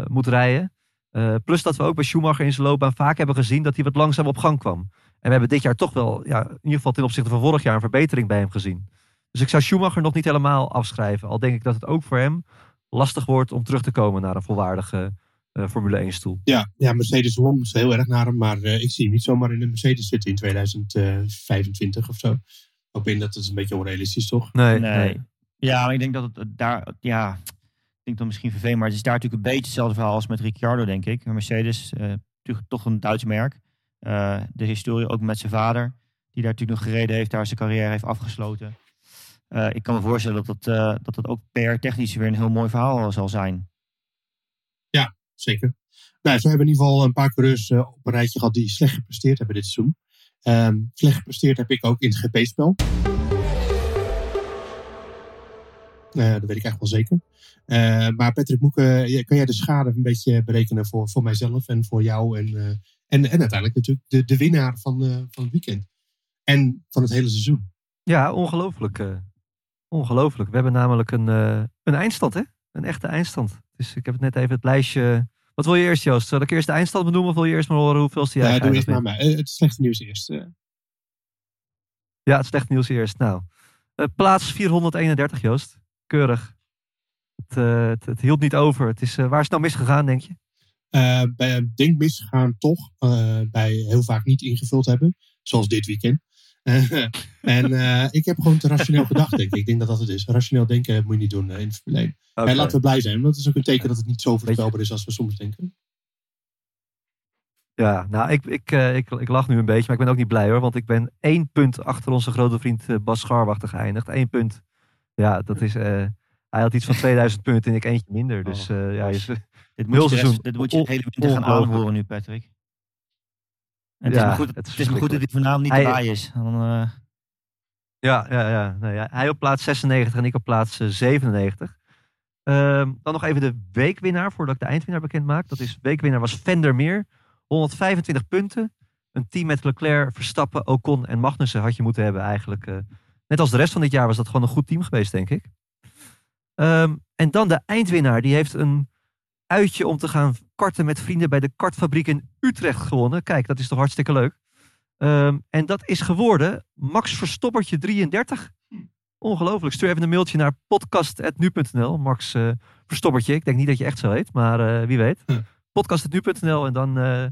moet rijden. Eh, plus dat we ook bij Schumacher in zijn loopbaan vaak hebben gezien dat hij wat langzaam op gang kwam. En we hebben dit jaar toch wel, ja, in ieder geval ten opzichte van vorig jaar, een verbetering bij hem gezien. Dus ik zou Schumacher nog niet helemaal afschrijven. Al denk ik dat het ook voor hem lastig wordt om terug te komen naar een volwaardige eh, Formule 1 stoel. Ja, ja Mercedes longt heel erg naar hem. Maar eh, ik zie hem niet zomaar in de Mercedes zitten in 2025 of zo. Ik hoop in dat het een beetje onrealistisch toch? Nee, Nee. Ja, maar ik denk dat het daar, ja, denk dat misschien vervelend, maar het is daar natuurlijk een beetje hetzelfde verhaal als met Ricciardo, denk ik. Mercedes, eh, natuurlijk toch een Duits merk. Eh, de historie ook met zijn vader, die daar natuurlijk nog gereden heeft, daar zijn carrière heeft afgesloten. Eh, ik kan me voorstellen dat dat, dat dat ook PR-technisch weer een heel mooi verhaal zal zijn. Zeker. Nou, zo hebben in ieder geval een paar coureurs op een rijtje gehad die slecht gepresteerd hebben dit seizoen. Ehm, slecht gepresteerd heb ik ook in het GP-spel. Dat weet ik echt wel zeker. Eh, maar Patrick Moeke, ja, kan jij de schade een beetje berekenen voor, voor mijzelf en voor jou en, eh, en, en uiteindelijk natuurlijk de, de winnaar van, eh, van het weekend. En van het hele seizoen. Ja, ongelooflijk. ongelooflijk. We hebben namelijk een, een eindstand, hè? Een echte eindstand. Dus ik heb het net even het lijstje. Wat wil je eerst, Joost? Zal ik eerst de eindstand benoemen of wil je eerst maar horen hoeveel jij Ja, doe eerst maar mij. Het slechte nieuws eerst. Ja, het slecht nieuws eerst. Nou, plaats 431, Joost. Keurig. Het, eh, het, het hield niet over. Het is, eh, waar is het nou misgegaan, denk je? eh bij denk misgegaan toch eh, bij heel vaak niet ingevuld hebben. Zoals dit weekend. [LAUGHS] en eh, ik heb gewoon te rationeel gedacht, denk ik. Ik denk dat dat het is. Rationeel denken moet je niet doen in het Formule 1. Oké. En laten we blij zijn, want dat is ook een teken dat het niet zo voorspelbaar is als we soms denken. Ja, nou, ik, ik, eh, ik, ik lach nu een beetje, maar ik ben ook niet blij hoor. Want ik ben één punt achter onze grote vriend Bas Scharwachter geëindigd. Eén punt. Ja, dat is... eh, hij had iets van [LAUGHS] 2000 punten en ik eentje minder. Dus eh, ja, je, Dit moet, je de rest- Nulseizoen. dit moet je de hele winter gaan aanhoren nu, Patrick. En het, Ja, is maar goed, het het, is is maar goed dat hij vanavond niet Hij- erbij is. Dan, eh, Ja, ja, ja. Nee, ja. Hij op plaats 96 en ik op plaats eh, 97. Ehm, dan nog even de weekwinnaar, voordat ik de eindwinnaar bekend maak. Dat is, weekwinnaar was Vendermeer. 125 punten. Een team met Leclerc, Verstappen, Ocon en Magnussen had je moeten hebben eigenlijk. eh. net als de rest van dit jaar was dat gewoon een goed team geweest, denk ik. Ehm, en dan de eindwinnaar. Die heeft een uitje om te gaan karten met vrienden bij de kartfabriek in Utrecht gewonnen. Kijk, dat is toch hartstikke leuk. Ehm, en dat is geworden Max Verstoppertje 33. Ongelooflijk. Stuur even een mailtje naar podcast.nu.nl. Max eh, Verstoppertje. Ik denk niet dat je echt zo heet, maar eh, wie weet. Hm. Podcast.nu.nl en dan, eh,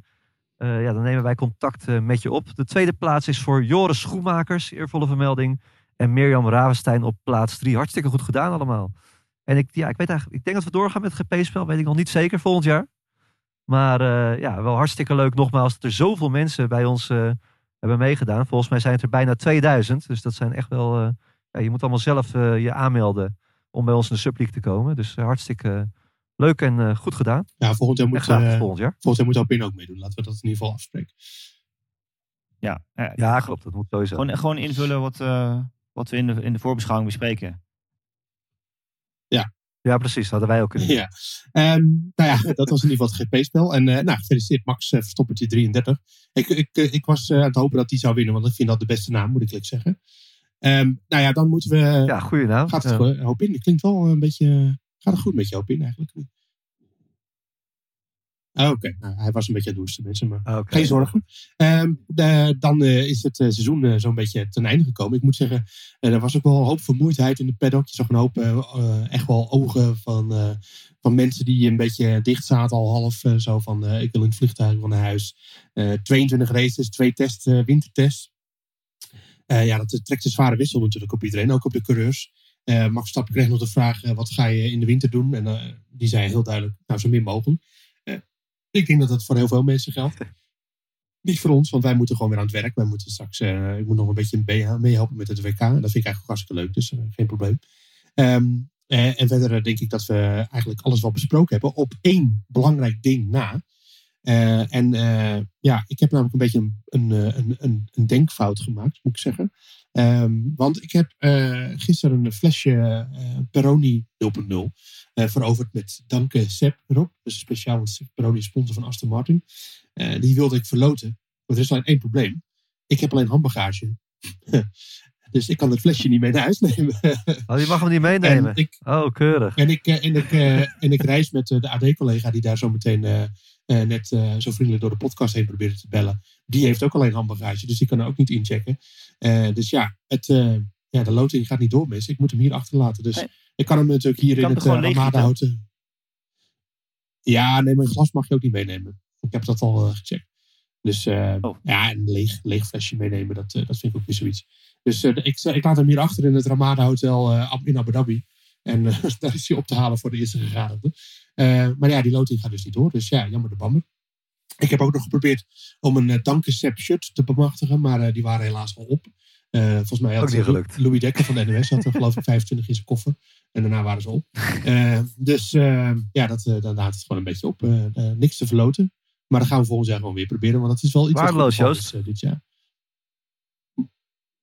ja, dan nemen wij contact met je op. De tweede plaats is voor Joris Schoenmakers. Eervolle vermelding. En Mirjam Ravenstein op plaats 3. Hartstikke goed gedaan allemaal. En ik, ja, ik, weet eigenlijk, ik denk dat we doorgaan met het GP-spel. Weet ik nog niet zeker volgend jaar. Maar eh, ja, wel hartstikke leuk nogmaals dat er zoveel mensen bij ons eh, hebben meegedaan. Volgens mij zijn het er bijna 2000. Dus dat zijn echt wel... eh, ja, je moet allemaal zelf eh, je aanmelden om bij ons in de subleague te komen. Dus hartstikke leuk en eh, goed gedaan. Ja, volgend jaar moet, graag eh, volgend jaar. volgend jaar moet Alpine ook meedoen. Laten we dat in ieder geval afspreken. ja, eh, Ja, klopt. Dat moet sowieso. Gewoon, gewoon invullen wat, eh, wat we in de, in de voorbeschouwing bespreken. Ja, precies. Dat hadden wij ook kunnen doen. Ja. Ehm, nou ja, dat was in ieder geval het GP-spel. En eh, nou, gefeliciteerd Max uh, Verstoppertje 33. Ik, ik, eh, ik was aan het hopen dat hij zou winnen, want ik vind dat de beste naam, moet ik eerlijk zeggen. Ehm, nou ja, dan moeten we... Ja, goede naam. gaat het Ja. gewoon- hoop in? Dat klinkt wel een beetje... Gaat het goed met je hoop in eigenlijk? Ah, Oké, nou, hij was een beetje aan het mensen, maar... Geen zorgen. Ehm, de- dan eh, is het eh, seizoen eh, zo'n beetje ten einde gekomen. Ik moet zeggen, eh, er was ook wel een hoop vermoeidheid in de paddock. Je zag een hoop echt wel ogen van, eh, van mensen die een beetje dicht zaten al half. zo van, eh, ik wil in het vliegtuig van naar huis. Eh 22 races, twee tests, eh, wintertests. Eh, ja, dat trekt een zware wissel natuurlijk op iedereen, ook op de coureurs. Eh Max Verstappen kreeg nog de vraag, eh, wat ga je in de winter doen? En eh, die zei heel duidelijk, nou zo min mogelijk. Ik denk dat dat voor heel veel mensen geldt. [LAUGHS] Niet voor ons, want wij moeten gewoon weer aan het werk. Wij moeten straks, eh, ik moet nog een beetje mee- meehelpen met het WK. En dat vind ik eigenlijk ook hartstikke leuk, dus eh, geen probleem. Ehm, eh, en verder denk ik dat we eigenlijk alles wel besproken hebben. Op één belangrijk ding na. En ja, ik heb namelijk een beetje een, een, een, een, denkfout gemaakt, moet ik zeggen. Ehm, want ik heb gisteren een flesje Peroni 0.0 eh, veroverd met Danke Sepp erop. Dus speciaal, want Peroni is sponsor van Aston Martin. Eh, die wilde ik verloten. Maar er is alleen één probleem. Ik heb alleen handbagage. [LAUGHS] dus ik kan het flesje niet mee naar huis nemen. [LAUGHS] Oh, die mag hem niet meenemen. en ik, Oh, keurig. en ik, eh, en ik, eh, en ik reis met de AD-collega die daar zo meteen eh, eh, net eh, zo vriendelijk door de podcast heen probeerde te bellen. Die heeft ook alleen handbagage, dus die kan er ook niet inchecken. Eh, dus ja, het, eh, ja, de loting gaat niet door, mensen. Ik moet hem hier achterlaten. Dus Nee. Ik kan hem natuurlijk hier in het uh, gewoon Ramada houden. Ja, nee, mijn glas mag je ook niet meenemen. Ik heb dat al eh, gecheckt. Dus eh, Oh. ja, een leeg, leeg flesje meenemen, dat, eh, dat vind ik ook weer zoiets. Dus eh, ik, ik laat hem hier achter in het Ramada Hotel eh, in Abu Dhabi. En eh, [LAUGHS] daar is hij op te halen voor de eerste gegadigde. Eh, maar ja, die loting gaat dus niet door. Dus ja, jammer de bammer. Ik heb ook nog geprobeerd om een uh, Dankensep shirt te bemachtigen. Maar eh, die waren helaas al op. Eh, volgens mij had niet eh. Louis Dekker van de NOS had er geloof ik 25 in zijn koffer. En daarna waren ze op. [LAUGHS] Eh, dus eh, ja, dat, eh, dan laat het gewoon een beetje op. Niks te verloten. Maar dat gaan we volgend jaar gewoon weer proberen. Want dat is wel iets wat Waardeloos, Joost. is, eh, dit jaar.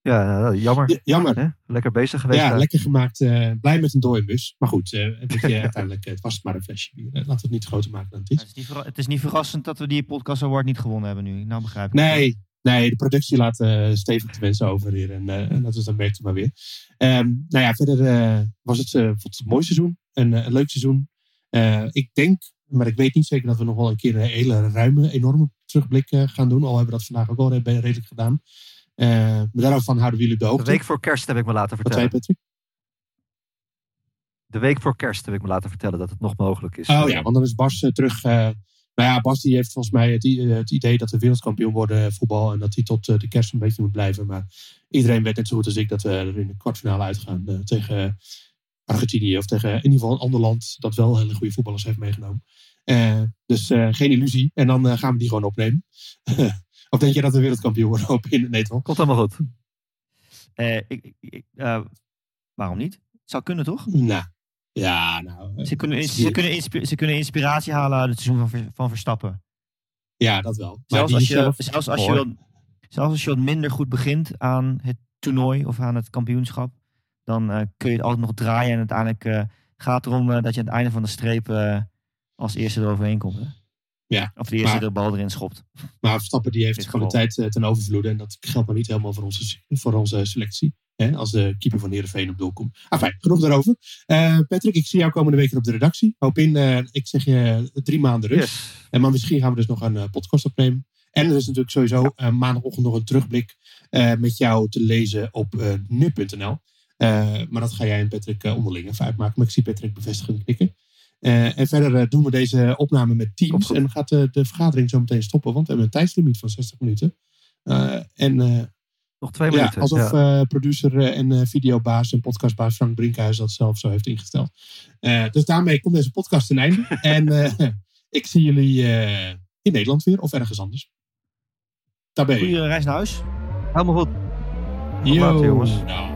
Ja, jammer. Ja, jammer. Hè? Lekker bezig geweest. Ja, daar. lekker gemaakt. eh, blij met een dode bus. Maar goed, eh, weet je, [LAUGHS] uiteindelijk het was het maar een flesje bier. Laten we het niet groter maken dan het is. Het is, niet het is niet verrassend dat we die podcast award niet gewonnen hebben nu. Nou begrijp ik. Nee, nee, de productie laat eh, stevig te wensen over hier. En eh, en dat is dan werkt het maar weer. Ehm, nou ja, verder eh, was het, het een mooi seizoen. Een, een leuk seizoen. Ik denk, maar ik weet niet zeker dat we nog wel een keer een hele ruime, enorme terugblik gaan doen. Al hebben we dat vandaag ook al re- redelijk gedaan. Maar daarvan houden we jullie de De hoogte. week voor kerst heb ik me laten Wat zei vertellen. Patrick? De week voor kerst heb ik me laten vertellen dat het nog mogelijk is. Oh ja, want dan is Bas terug, Nou ja, Bas die heeft volgens mij het, eh, het idee dat we wereldkampioen worden eh, voetbal. En dat hij tot eh, de kerst een beetje moet blijven. Maar iedereen weet net zo goed als ik dat we er in de kwartfinale uitgaan. tegen Argentinië of tegen in ieder geval een ander land dat wel hele goede voetballers heeft meegenomen. Dus geen illusie. En dan gaan we die gewoon opnemen. [LAUGHS] of denk je dat we wereldkampioen worden op in Nederland? Komt helemaal goed. Ik, ik- waarom niet? Het zou kunnen, toch? Nou, ja, nou. eh, Ze kunnen, ze, kunnen, inspi- ze kunnen inspiratie halen uit het seizoen van, van Verstappen. ja, dat wel. Maar Zelfs als, je, zelf- zelfs, als je wat, zelfs als je wat minder goed begint aan het toernooi of aan het kampioenschap, dan eh, kun je het altijd nog draaien. En uiteindelijk eh, gaat het erom dat je aan het einde van de streep als eerste eroverheen komt. Hè? Ja, Of de eerste maar- de bal erin schopt. Maar Verstappen die heeft kwaliteit ten overvloede. En dat geldt maar niet helemaal voor onze, voor onze selectie. Hè, als de keeper van Heerenveen op doel komt. Ah, fijn, genoeg daarover. Eh, Patrick, ik zie jou komende week op de redactie. Hoop in, eh, ik zeg je, drie maanden rust. Yes. En maar misschien gaan we dus nog een eh, podcast opnemen. En er is natuurlijk sowieso maandagochtend nog een terugblik met jou te lezen op nu.nl. Maar dat ga jij en Patrick onderling even uitmaken. Maar ik zie Patrick bevestigend knikken. En verder doen we deze opname met Teams. En gaat de, de vergadering zo meteen stoppen. Want we hebben een tijdslimiet van 60 minuten. En Nog twee ja, minuten. alsof Ja. eh, producer eh, en eh, videobaas en podcastbaas Frank Brinkhuis dat zelf zo heeft ingesteld. Dus daarmee komt deze podcast ten einde. [LAUGHS] en ik zie jullie in Nederland weer of ergens anders. Daar ben je. Goeie reis naar huis. Helemaal goed. Tot Yo. later, jongens. Nou.